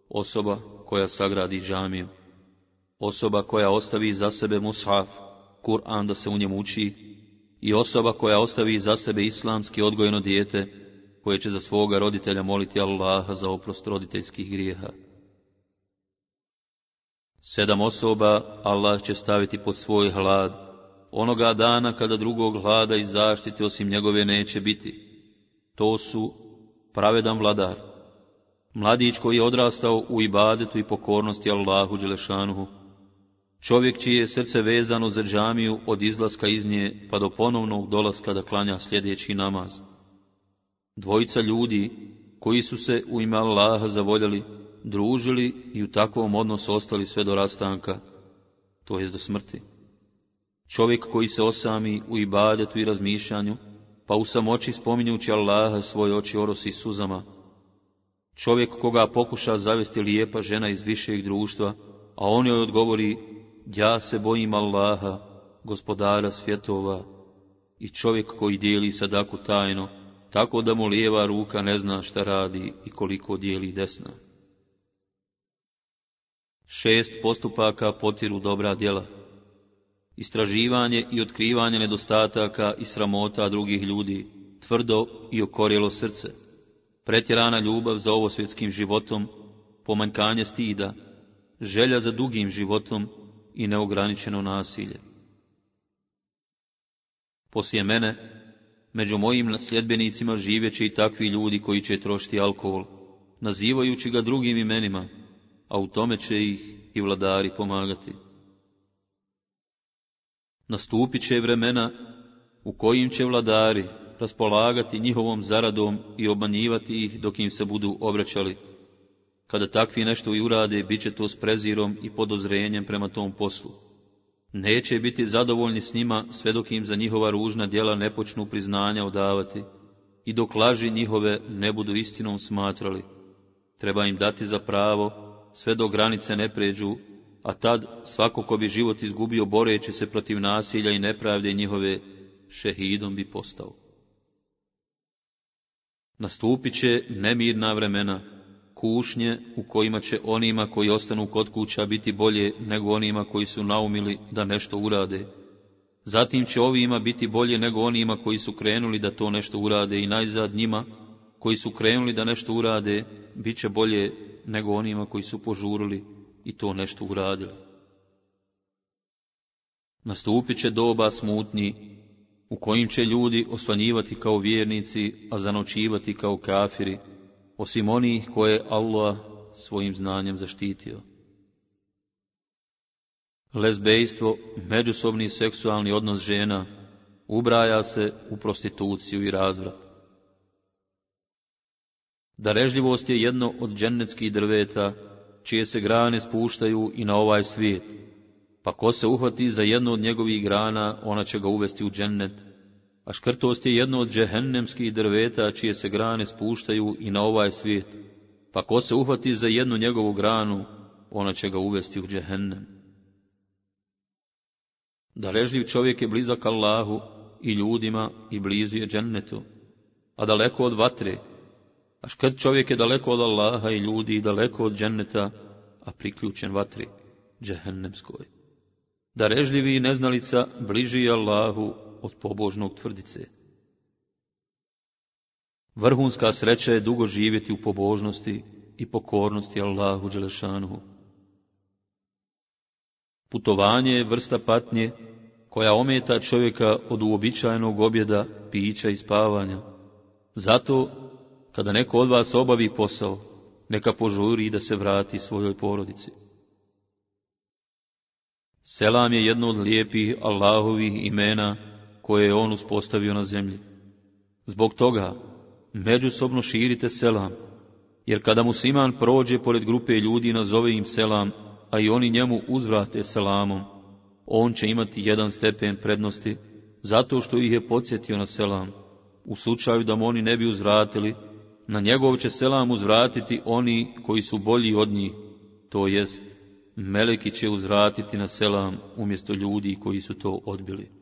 Osoba koja sagradi džamiju. Osoba koja ostavi za sebe mushaf, Kur'an da se u njemu uči i osoba koja ostavi za sebe islamski odgojeno dijete, koje će za svoga roditelja moliti Allaha za oprost roditeljskih grijeha. Sedam osoba Allah će staviti pod svoj hlad, onoga dana kada drugog hlada i zaštite osim njegove neće biti. To su pravedan vladar, mladić koji je odrastao u ibadetu i pokornosti Allahu Đelešanuhu, Čovjek čije je srce vezano za džamiju od izlaska iz nje pa do ponovnog dolaska da klanja sljedeći namaz. Dvojica ljudi koji su se u ime Allaha zavoljeli, družili i u takvom odnosu ostali sve do rastanka, to jest do smrti. Čovjek koji se osami u ibadetu i razmišljanju, pa u samoći spominjući Allaha svoje oči orosi suzama. Čovjek koga pokuša zavesti lijepa žena iz višeg društva, a on joj odgovori ja se bojim Allaha, gospodara svjetova, i čovjek koji dijeli sadaku tajno, tako da mu lijeva ruka ne zna šta radi i koliko dijeli desna. Šest postupaka potiru dobra djela. Istraživanje i otkrivanje nedostataka i sramota drugih ljudi, tvrdo i okorjelo srce, pretjerana ljubav za ovo svjetskim životom, pomanjkanje stida, želja za dugim životom, i neograničeno nasilje. Poslije mene, među mojim nasljedbenicima živjeće i takvi ljudi koji će trošiti alkohol, nazivajući ga drugim imenima, a u tome će ih i vladari pomagati. Nastupit će vremena u kojim će vladari raspolagati njihovom zaradom i obmanjivati ih dok im se budu obraćali kada takvi nešto i urade, bit će to s prezirom i podozrenjem prema tom poslu. Neće biti zadovoljni s njima sve dok im za njihova ružna djela ne počnu priznanja odavati i dok laži njihove ne budu istinom smatrali. Treba im dati za pravo, sve do granice ne pređu, a tad svako ko bi život izgubio boreći se protiv nasilja i nepravde njihove, šehidom bi postao. Nastupit će nemirna vremena, kušnje u kojima će onima koji ostanu kod kuća biti bolje nego onima koji su naumili da nešto urade. Zatim će ovima biti bolje nego onima koji su krenuli da to nešto urade i najzad njima koji su krenuli da nešto urade bit će bolje nego onima koji su požurili i to nešto uradili. Nastupit će doba smutnji u kojim će ljudi osvanjivati kao vjernici, a zanočivati kao kafiri osim onih koje je Allah svojim znanjem zaštitio. Lezbejstvo, međusobni seksualni odnos žena, ubraja se u prostituciju i razvrat. Darežljivost je jedno od džennetskih drveta, čije se grane spuštaju i na ovaj svijet, pa ko se uhvati za jednu od njegovih grana, ona će ga uvesti u džennet, a škrtost je jedno od džehennemskih drveta čije se grane spuštaju i na ovaj svijet, pa ko se uhvati za jednu njegovu granu, ona će ga uvesti u džehennem. Darežljiv čovjek je blizak Allahu i ljudima i blizu je džennetu, a daleko od vatre, a škrt čovjek je daleko od Allaha i ljudi i daleko od dženneta, a priključen vatri, džehennemskoj. Darežljivi i neznalica bliži je Allahu od pobožnog tvrdice. Vrhunska sreća je dugo živjeti u pobožnosti i pokornosti Allahu Đelešanuhu. Putovanje je vrsta patnje koja ometa čovjeka od uobičajenog objeda, pića i spavanja. Zato, kada neko od vas obavi posao, neka požuri da se vrati svojoj porodici. Selam je jedno od lijepih Allahovih imena koje je on uspostavio na zemlji. Zbog toga međusobno širite selam, jer kada mu Siman prođe pored grupe ljudi nazove im selam, a i oni njemu uzvrate selamom, on će imati jedan stepen prednosti, zato što ih je podsjetio na selam. U slučaju da mu oni ne bi uzvratili, na njegov će selam uzvratiti oni koji su bolji od njih, to jest, meleki će uzvratiti na selam umjesto ljudi koji su to odbili.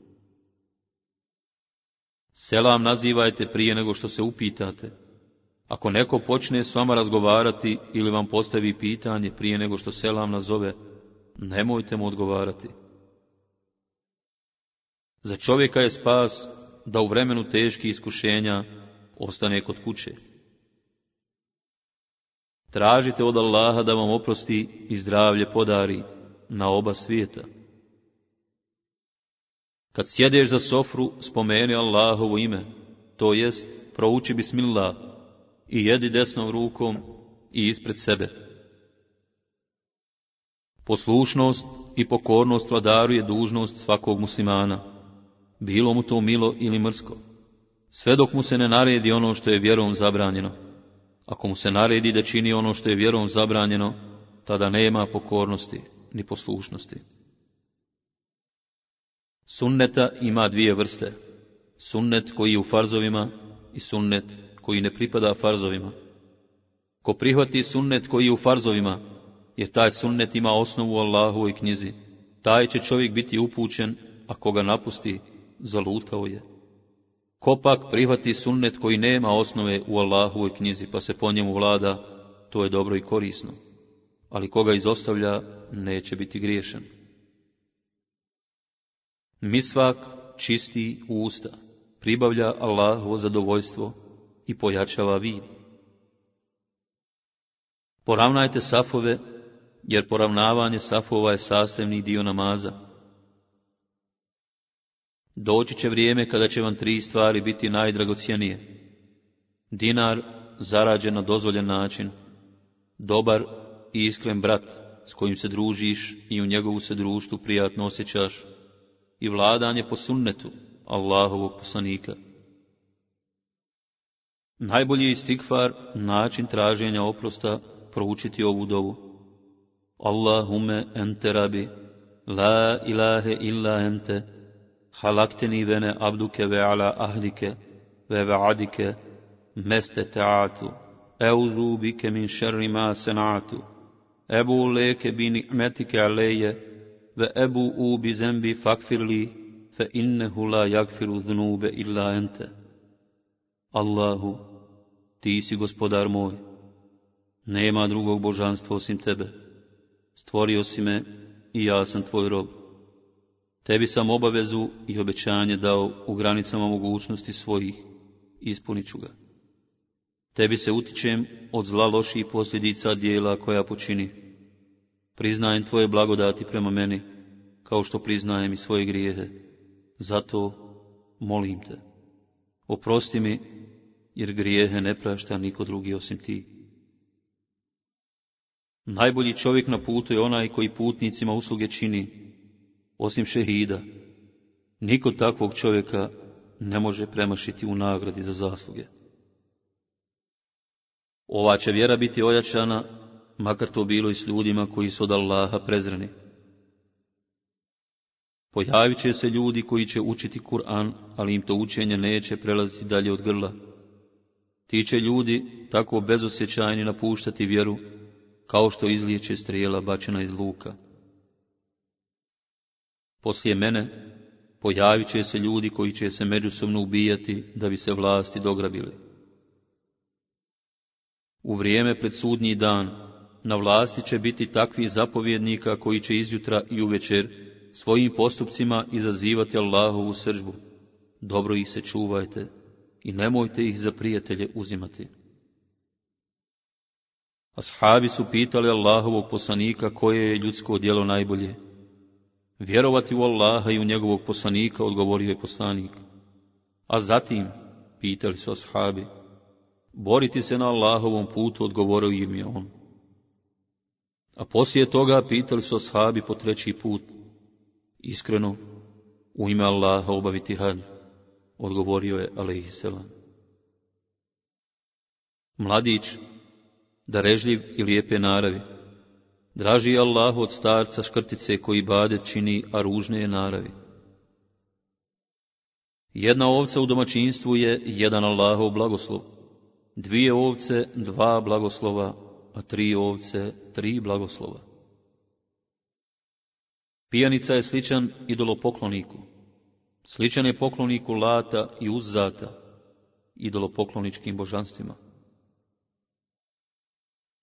Selam nazivajte prije nego što se upitate. Ako neko počne s vama razgovarati ili vam postavi pitanje prije nego što selam nazove, nemojte mu odgovarati. Za čovjeka je spas da u vremenu teških iskušenja ostane kod kuće. Tražite od Allaha da vam oprosti i zdravlje podari na oba svijeta. Kad sjedeš za sofru, spomeni Allahovo ime, to jest prouči bismillah i jedi desnom rukom i ispred sebe. Poslušnost i pokornost vladaru je dužnost svakog muslimana, bilo mu to milo ili mrsko, sve dok mu se ne naredi ono što je vjerom zabranjeno. Ako mu se naredi da čini ono što je vjerom zabranjeno, tada nema pokornosti ni poslušnosti. Sunneta ima dvije vrste. Sunnet koji je u farzovima i sunnet koji ne pripada farzovima. Ko prihvati sunnet koji je u farzovima, jer taj sunnet ima osnovu u Allahu i knjizi, taj će čovjek biti upućen, a koga napusti, zalutao je. Ko pak prihvati sunnet koji nema osnove u Allahu i knjizi, pa se po njemu vlada, to je dobro i korisno. Ali koga izostavlja, neće biti griješen. Misvak čisti usta, pribavlja Allahovo zadovoljstvo i pojačava vid. Poravnajte safove, jer poravnavanje safova je sastavni dio namaza. Doći će vrijeme kada će vam tri stvari biti najdragocijenije. Dinar zarađen na dozvoljen način, dobar i iskren brat s kojim se družiš i u njegovu se društvu prijatno osjećaš, i vladanje po sunnetu Allahovog poslanika. Najbolji je istikfar, način traženja oprosta, proučiti ovu dovu. Allahume ente rabi, la ilahe illa ente, halakteni vene abduke ve ala ahlike, ve va'adike, meste teatu euzu min šerri ma senatu, ebu leke bi ni'metike aleje, ve ebu u bi zembi fakfirli fe inne hula jakfiru znube illa ente. Allahu, ti si gospodar moj, nema drugog božanstva osim tebe. Stvorio si me i ja sam tvoj rob. Tebi sam obavezu i obećanje dao u granicama mogućnosti svojih, ispunit ću ga. Tebi se utičem od zla loših posljedica dijela koja počini priznajem Tvoje blagodati prema meni, kao što priznajem i svoje grijehe. Zato molim Te, oprosti mi, jer grijehe ne prašta niko drugi osim Ti. Najbolji čovjek na putu je onaj koji putnicima usluge čini, osim šehida. Niko takvog čovjeka ne može premašiti u nagradi za zasluge. Ova će vjera biti ojačana makar to bilo i s ljudima koji su od Allaha prezrani. Pojavit će se ljudi koji će učiti Kur'an, ali im to učenje neće prelaziti dalje od grla. Ti će ljudi tako bezosjećajni napuštati vjeru, kao što izliječe strijela bačena iz luka. Poslije mene pojavit će se ljudi koji će se međusobno ubijati da bi se vlasti dograbili. U vrijeme pred sudnji dan na vlasti će biti takvi zapovjednika koji će izjutra i uvečer svojim postupcima izazivati Allahovu sržbu. Dobro ih se čuvajte i nemojte ih za prijatelje uzimati. Ashabi su pitali Allahovog poslanika koje je ljudsko djelo najbolje. Vjerovati u Allaha i u njegovog poslanika odgovorio je poslanik. A zatim, pitali su ashabi, boriti se na Allahovom putu odgovorio im je on. A poslije toga pitali su ashabi po treći put, iskreno, u ime Allaha obaviti hađ, odgovorio je alaihisselam. Mladić, darežljiv i lijepe naravi, draži Allah od starca škrtice koji bade čini, a ružne je naravi. Jedna ovca u domaćinstvu je jedan Allahov blagoslov, dvije ovce dva blagoslova, a tri ovce, tri blagoslova. Pijanica je sličan idolopokloniku. Sličan je pokloniku lata i uzzata, idolopokloničkim božanstvima.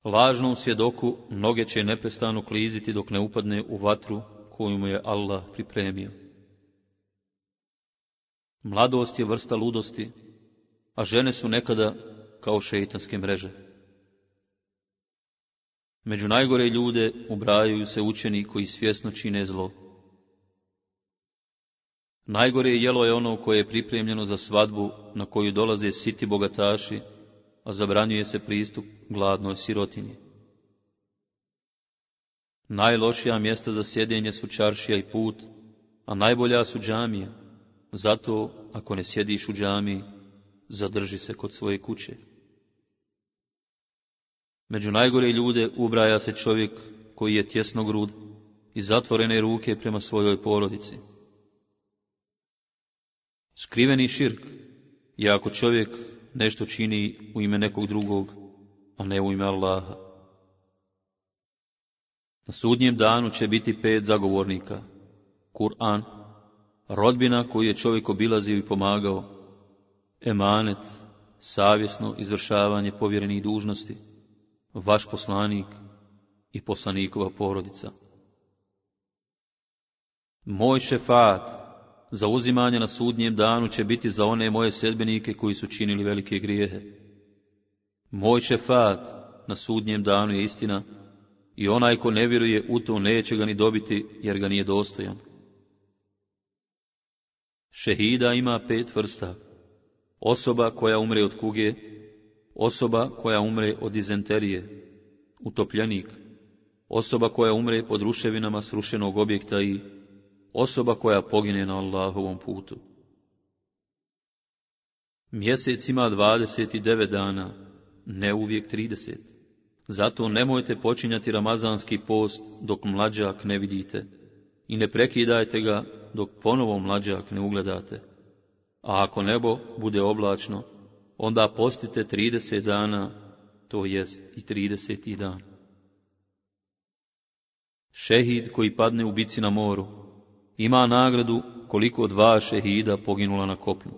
Lažnom svjedoku mnoge će neprestano kliziti dok ne upadne u vatru koju mu je Allah pripremio. Mladost je vrsta ludosti, a žene su nekada kao šeitanske mreže. Među najgore ljude ubrajaju se učeni koji svjesno čine zlo. Najgore jelo je ono koje je pripremljeno za svadbu na koju dolaze siti bogataši, a zabranjuje se pristup gladnoj sirotinji. Najlošija mjesta za sjedenje su čaršija i put, a najbolja su džamije. Zato, ako ne sjediš u džamiji, zadrži se kod svoje kuće. Među najgore ljude ubraja se čovjek koji je tjesno grud i zatvorene ruke prema svojoj porodici. Skriveni širk je ako čovjek nešto čini u ime nekog drugog, a ne u ime Allaha. Na sudnjem danu će biti pet zagovornika. Kur'an, rodbina koju je čovjek obilazio i pomagao, emanet, savjesno izvršavanje povjerenih dužnosti, vaš poslanik i poslanikova porodica. Moj šefat za uzimanje na sudnjem danu će biti za one moje sljedbenike koji su činili velike grijehe. Moj šefat na sudnjem danu je istina i onaj ko ne vjeruje u to neće ga ni dobiti jer ga nije dostojan. Šehida ima pet vrsta. Osoba koja umre od kuge, Osoba koja umre od dizenterije, utopljenik. Osoba koja umre pod ruševinama srušenog objekta i osoba koja pogine na Allahovom putu. Mjesec ima 29 dana, ne uvijek 30. Zato nemojte počinjati ramazanski post dok mlađak ne vidite i ne prekidajte ga dok ponovo mlađak ne ugledate. A ako nebo bude oblačno, onda postite 30 dana, to jest i 30. dan. Šehid koji padne u bici na moru, ima nagradu koliko dva šehida poginula na kopnu.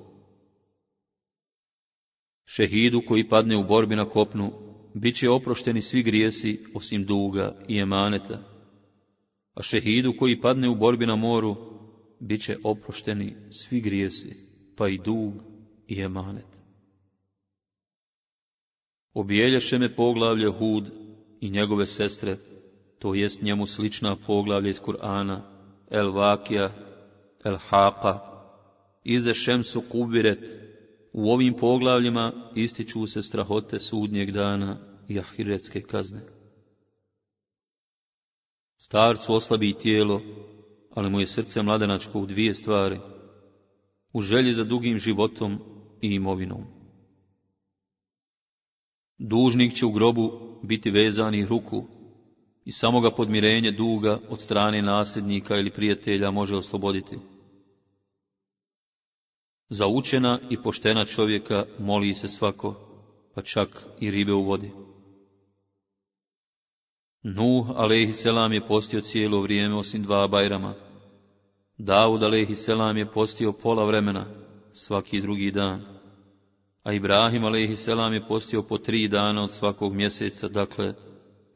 Šehidu koji padne u borbi na kopnu, bit će oprošteni svi grijesi osim duga i emaneta, a šehidu koji padne u borbi na moru, bit će oprošteni svi grijesi, pa i dug i emanet. Obijelješe me poglavlje Hud i njegove sestre, to jest njemu slična poglavlja iz Kur'ana, El Vakija, El Haqa, Ize Šemsu Kubiret. U ovim poglavljima ističu se strahote sudnjeg dana i ahiretske kazne. Starcu oslabi tijelo, ali mu je srce mladenačko u dvije stvari, u želji za dugim životom i imovinom. Dužnik će u grobu biti i ruku i samo ga podmirenje duga od strane nasljednika ili prijatelja može osloboditi. Za učena i poštena čovjeka moli se svako, pa čak i ribe u vodi. Nuh selam je postio cijelo vrijeme osim dva bajrama. Davud Selam je postio pola vremena svaki drugi dan a Ibrahim a.s. je postio po tri dana od svakog mjeseca, dakle,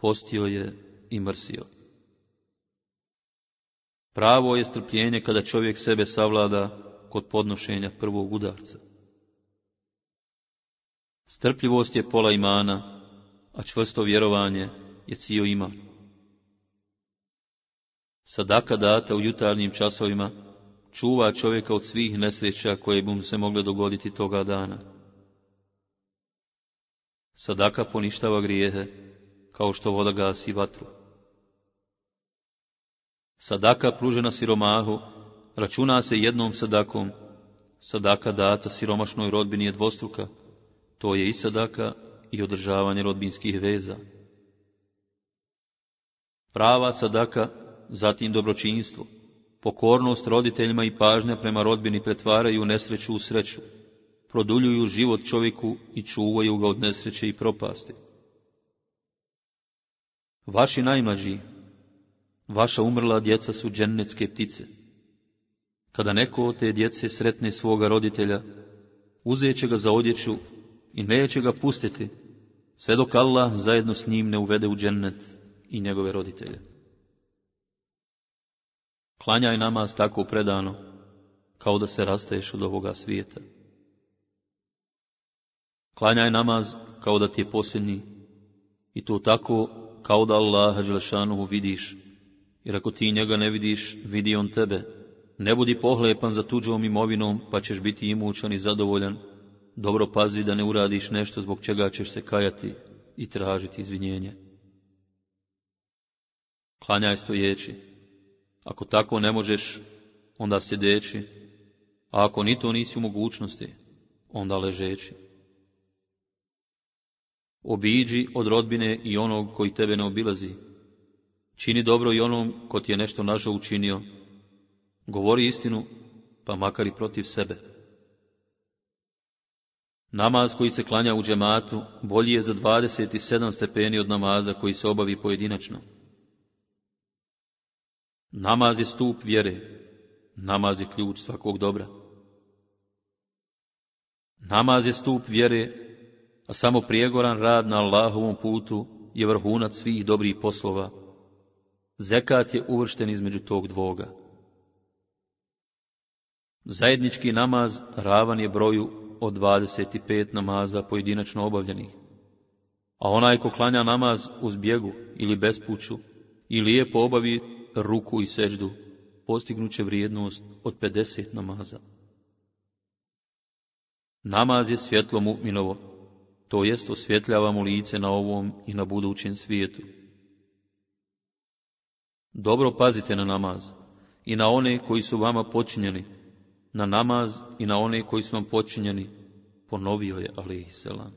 postio je i mrsio. Pravo je strpljenje kada čovjek sebe savlada kod podnošenja prvog udarca. Strpljivost je pola imana, a čvrsto vjerovanje je cio iman. Sadaka data u jutarnjim časovima čuva čovjeka od svih nesreća koje bi mu se mogle dogoditi toga dana. Sadaka poništava grijehe, kao što voda gasi vatru. Sadaka pružena siromahu, računa se jednom sadakom. Sadaka data siromašnoj rodbini je dvostruka, to je i sadaka i održavanje rodbinskih veza. Prava sadaka, zatim dobročinstvo, pokornost roditeljima i pažnja prema rodbini pretvaraju nesreću u sreću produljuju život čovjeku i čuvaju ga od nesreće i propasti. Vaši najmlađi, vaša umrla djeca su džennetske ptice. Kada neko od te djece sretne svoga roditelja, uzet će ga za odjeću i neće ga pustiti, sve dok Allah zajedno s njim ne uvede u džennet i njegove roditelje. Klanjaj namaz tako predano, kao da se rastaješ od ovoga svijeta. Klanjaj namaz kao da ti je posljednji i to tako kao da Allaha Đelešanuhu vidiš, jer ako ti njega ne vidiš, vidi on tebe. Ne budi pohlepan za tuđom imovinom, pa ćeš biti imućan i zadovoljan. Dobro pazi da ne uradiš nešto zbog čega ćeš se kajati i tražiti izvinjenje. Klanjaj stojeći. Ako tako ne možeš, onda sjedeći, a ako ni to nisi u mogućnosti, onda ležeći. Obiđi od rodbine i onog koji tebe ne obilazi. Čini dobro i onom ko ti je nešto nažao učinio. Govori istinu, pa makar i protiv sebe. Namaz koji se klanja u džematu bolji je za 27 stepeni od namaza koji se obavi pojedinačno. Namaz je stup vjere, namaz je ključ svakog dobra. Namaz je stup vjere, a samo prijegoran rad na Allahovom putu je vrhunac svih dobrih poslova. Zekat je uvršten između tog dvoga. Zajednički namaz ravan je broju od 25 namaza pojedinačno obavljenih. A onaj ko klanja namaz uz bjegu ili bespuću i lijepo obavi ruku i seždu, postignuće vrijednost od 50 namaza. Namaz je svjetlo mu'minovo, to jest osvjetljava mu lice na ovom i na budućem svijetu. Dobro pazite na namaz i na one koji su vama počinjeni, na namaz i na one koji su vam počinjeni, ponovio je Selam.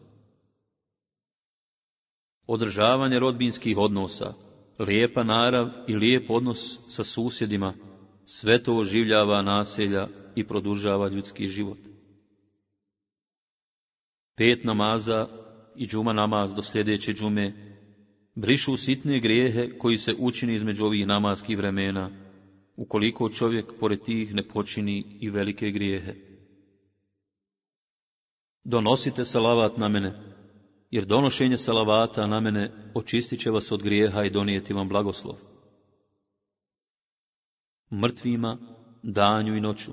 Održavanje rodbinskih odnosa, lijepa narav i lijep odnos sa susjedima, sve to oživljava naselja i produžava ljudski život pet namaza i džuma namaz do sljedeće džume, brišu sitne grijehe koji se učini između ovih namaskih vremena, ukoliko čovjek pored tih ne počini i velike grijehe. Donosite salavat na mene, jer donošenje salavata na mene očistit će vas od grijeha i donijeti vam blagoslov. Mrtvima, danju i noću,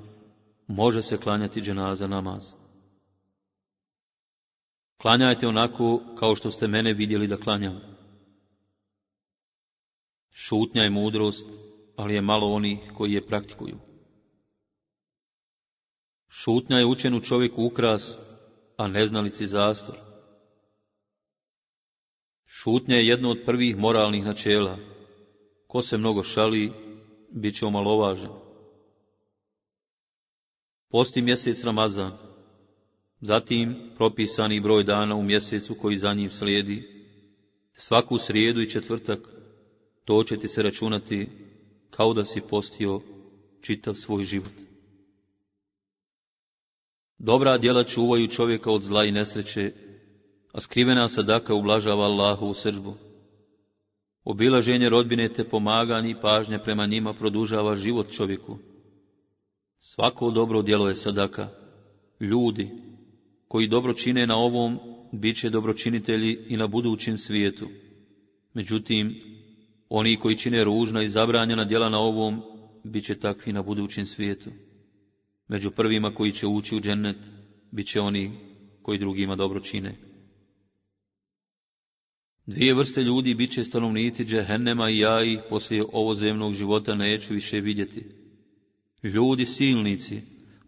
može se klanjati dženaza namaz. Klanjajte onako kao što ste mene vidjeli da klanjam. Šutnja je mudrost, ali je malo onih koji je praktikuju. Šutnja je učenu čovjeku ukras, a neznalici zastor. Šutnja je jedno od prvih moralnih načela. Ko se mnogo šali, bit će omalovažen. Posti mjesec Ramazan Zatim, propisani broj dana u mjesecu koji za njim slijedi, svaku srijedu i četvrtak, to će ti se računati kao da si postio čitav svoj život. Dobra djela čuvaju čovjeka od zla i nesreće, a skrivena sadaka ublažava Allahu u sržbu. Obilaženje rodbine te pomaganje i pažnja prema njima produžava život čovjeku. Svako dobro djelo je sadaka. Ljudi, koji dobro čine na ovom, bit će dobročinitelji i na budućem svijetu. Međutim, oni koji čine ružna i zabranjena djela na ovom, bit će takvi na budućem svijetu. Među prvima koji će ući u džennet, bit će oni koji drugima dobro čine. Dvije vrste ljudi bit će stanovnici džehennema i ja ih poslije ovozemnog života neću više vidjeti. Ljudi silnici,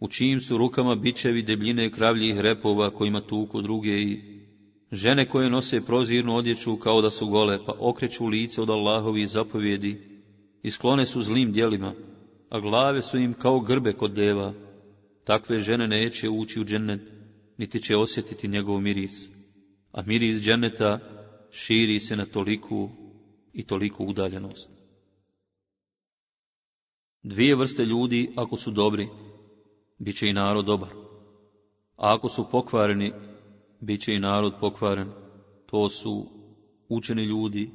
u čijim su rukama bičevi debljine kravljih repova kojima tuku druge i žene koje nose prozirnu odjeću kao da su gole, pa okreću lice od Allahovi zapovjedi i sklone su zlim djelima, a glave su im kao grbe kod deva. Takve žene neće ući u džennet, niti će osjetiti njegov miris, a miris dženeta širi se na toliku i toliku udaljenost. Dvije vrste ljudi, ako su dobri, bit će i narod dobar. ako su pokvareni, bit će i narod pokvaren. To su učeni ljudi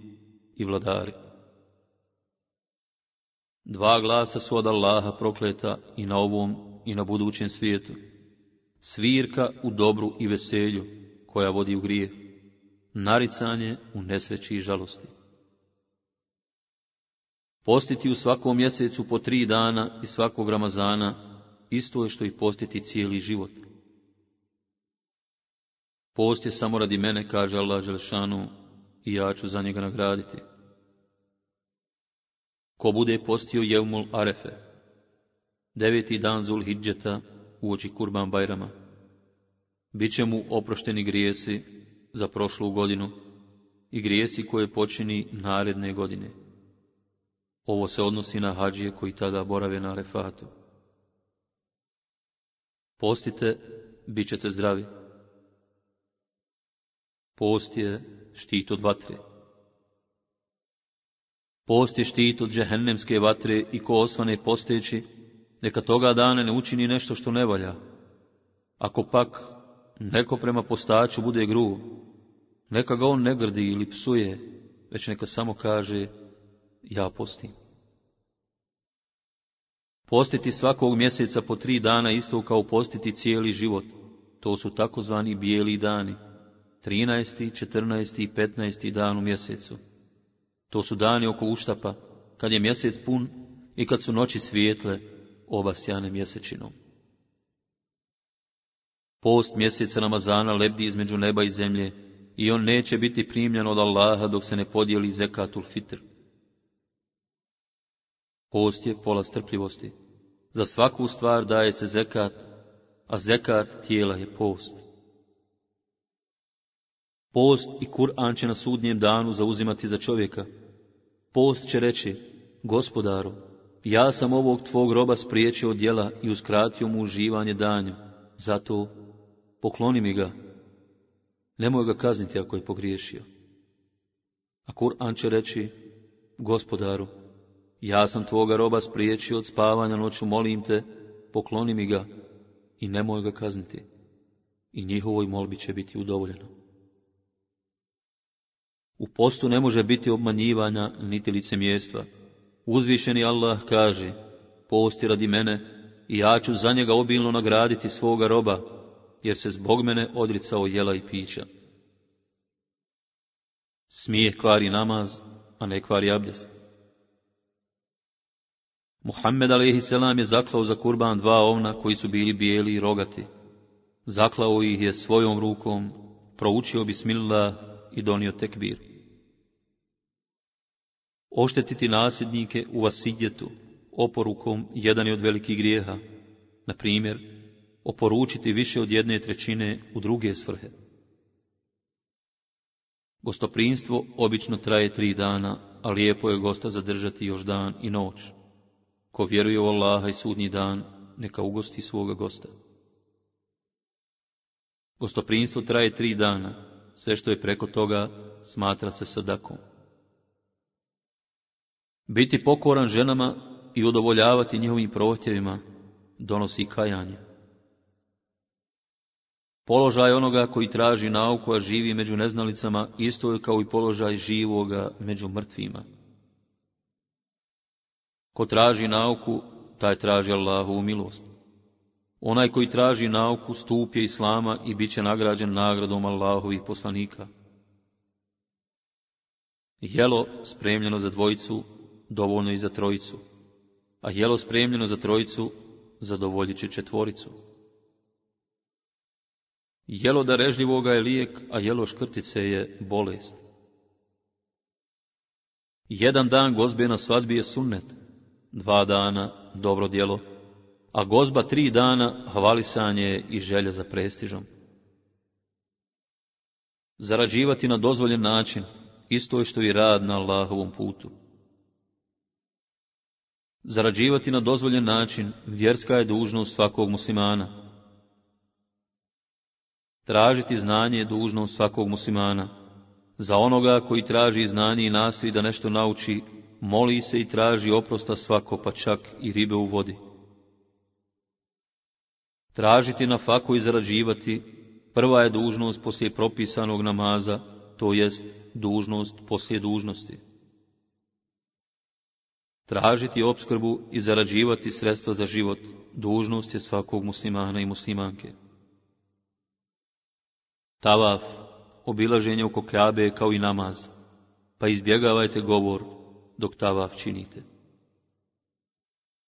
i vladari. Dva glasa su od Allaha prokleta i na ovom i na budućem svijetu. Svirka u dobru i veselju, koja vodi u grijeh. Naricanje u nesreći i žalosti. Postiti u svakom mjesecu po tri dana i svakog Ramazana isto je što i postiti cijeli život. Post je samo radi mene, kaže Allah Želšanu, i ja ću za njega nagraditi. Ko bude postio Jevmul Arefe, deveti dan Zulhidžeta u oči Kurban Bajrama, bit će mu oprošteni grijesi za prošlu godinu i grijesi koje počini naredne godine. Ovo se odnosi na hađije koji tada borave na Arefatu. Postite, bit ćete zdravi. Post je štit od vatre. Post je štit od džehennemske vatre i ko osvane posteći, neka toga dana ne učini nešto što ne valja. Ako pak neko prema postaču bude grub, neka ga on ne grdi ili psuje, već neka samo kaže, ja postim. Postiti svakog mjeseca po tri dana isto kao postiti cijeli život. To su takozvani bijeli dani. 13., 14. i 15. dan u mjesecu. To su dani oko uštapa, kad je mjesec pun i kad su noći svijetle, obasjane mjesečinom. Post mjeseca Ramazana lebdi između neba i zemlje i on neće biti primljen od Allaha dok se ne podijeli zekatul fitr. Post je pola strpljivosti. Za svaku stvar daje se zekat, a zekat tijela je post. Post i Kur'an će na sudnjem danu zauzimati za čovjeka. Post će reći, gospodaru, ja sam ovog tvog roba spriječio djela i uskratio mu uživanje danju, zato pokloni mi ga. Nemoj ga kazniti ako je pogriješio. A Kur'an će reći, gospodaru, ja sam tvoga roba spriječio od spavanja noću, molim te, pokloni mi ga i nemoj ga kazniti. I njihovoj molbi će biti udovoljeno. U postu ne može biti obmanjivanja niti mjestva. Uzvišeni Allah kaže, posti radi mene i ja ću za njega obilno nagraditi svoga roba, jer se zbog mene odricao jela i pića. Smije kvari namaz, a ne kvari abdest. Muhammed a.s. je zaklao za kurban dva ovna koji su bili bijeli i rogati. Zaklao ih je svojom rukom, proučio bismillah i donio tekbir. Oštetiti nasljednike u vasidjetu, oporukom jedan je od velikih grijeha, na primjer, oporučiti više od jedne trećine u druge svrhe. Gostoprinstvo obično traje tri dana, a lijepo je gosta zadržati još dan i noć. Ko vjeruje u Allaha i sudnji dan, neka ugosti svoga gosta. Gostoprinstvo traje tri dana, sve što je preko toga smatra se sadakom. Biti pokoran ženama i udovoljavati njihovim prohtjevima donosi kajanje. Položaj onoga koji traži nauku, a živi među neznalicama, isto je kao i položaj živoga među mrtvima. Ko traži nauku, taj traži Allahovu milost. Onaj koji traži nauku stupje Islama i bit će nagrađen nagradom Allahovih poslanika. Jelo spremljeno za dvojicu, dovoljno i za trojicu, a jelo spremljeno za trojicu, zadovoljit će četvoricu. Jelo darežljivoga je lijek, a jelo škrtice je bolest. Jedan dan gozbe na svadbi je sunnet, dva dana dobro djelo, a gozba tri dana hvalisanje i želja za prestižom. Zarađivati na dozvoljen način, isto je što i rad na Allahovom putu. Zarađivati na dozvoljen način vjerska je dužnost svakog muslimana. Tražiti znanje je dužnost svakog muslimana. Za onoga koji traži znanje i nastoji da nešto nauči, moli se i traži oprosta svako, pa čak i ribe u vodi. Tražiti na faku i zarađivati, prva je dužnost poslije propisanog namaza, to jest dužnost poslije dužnosti. Tražiti obskrbu i zarađivati sredstva za život, dužnost je svakog muslimana i muslimanke. Tavaf, obilaženje oko Kabe kao i namaz, pa izbjegavajte govor, dok tavaf činite.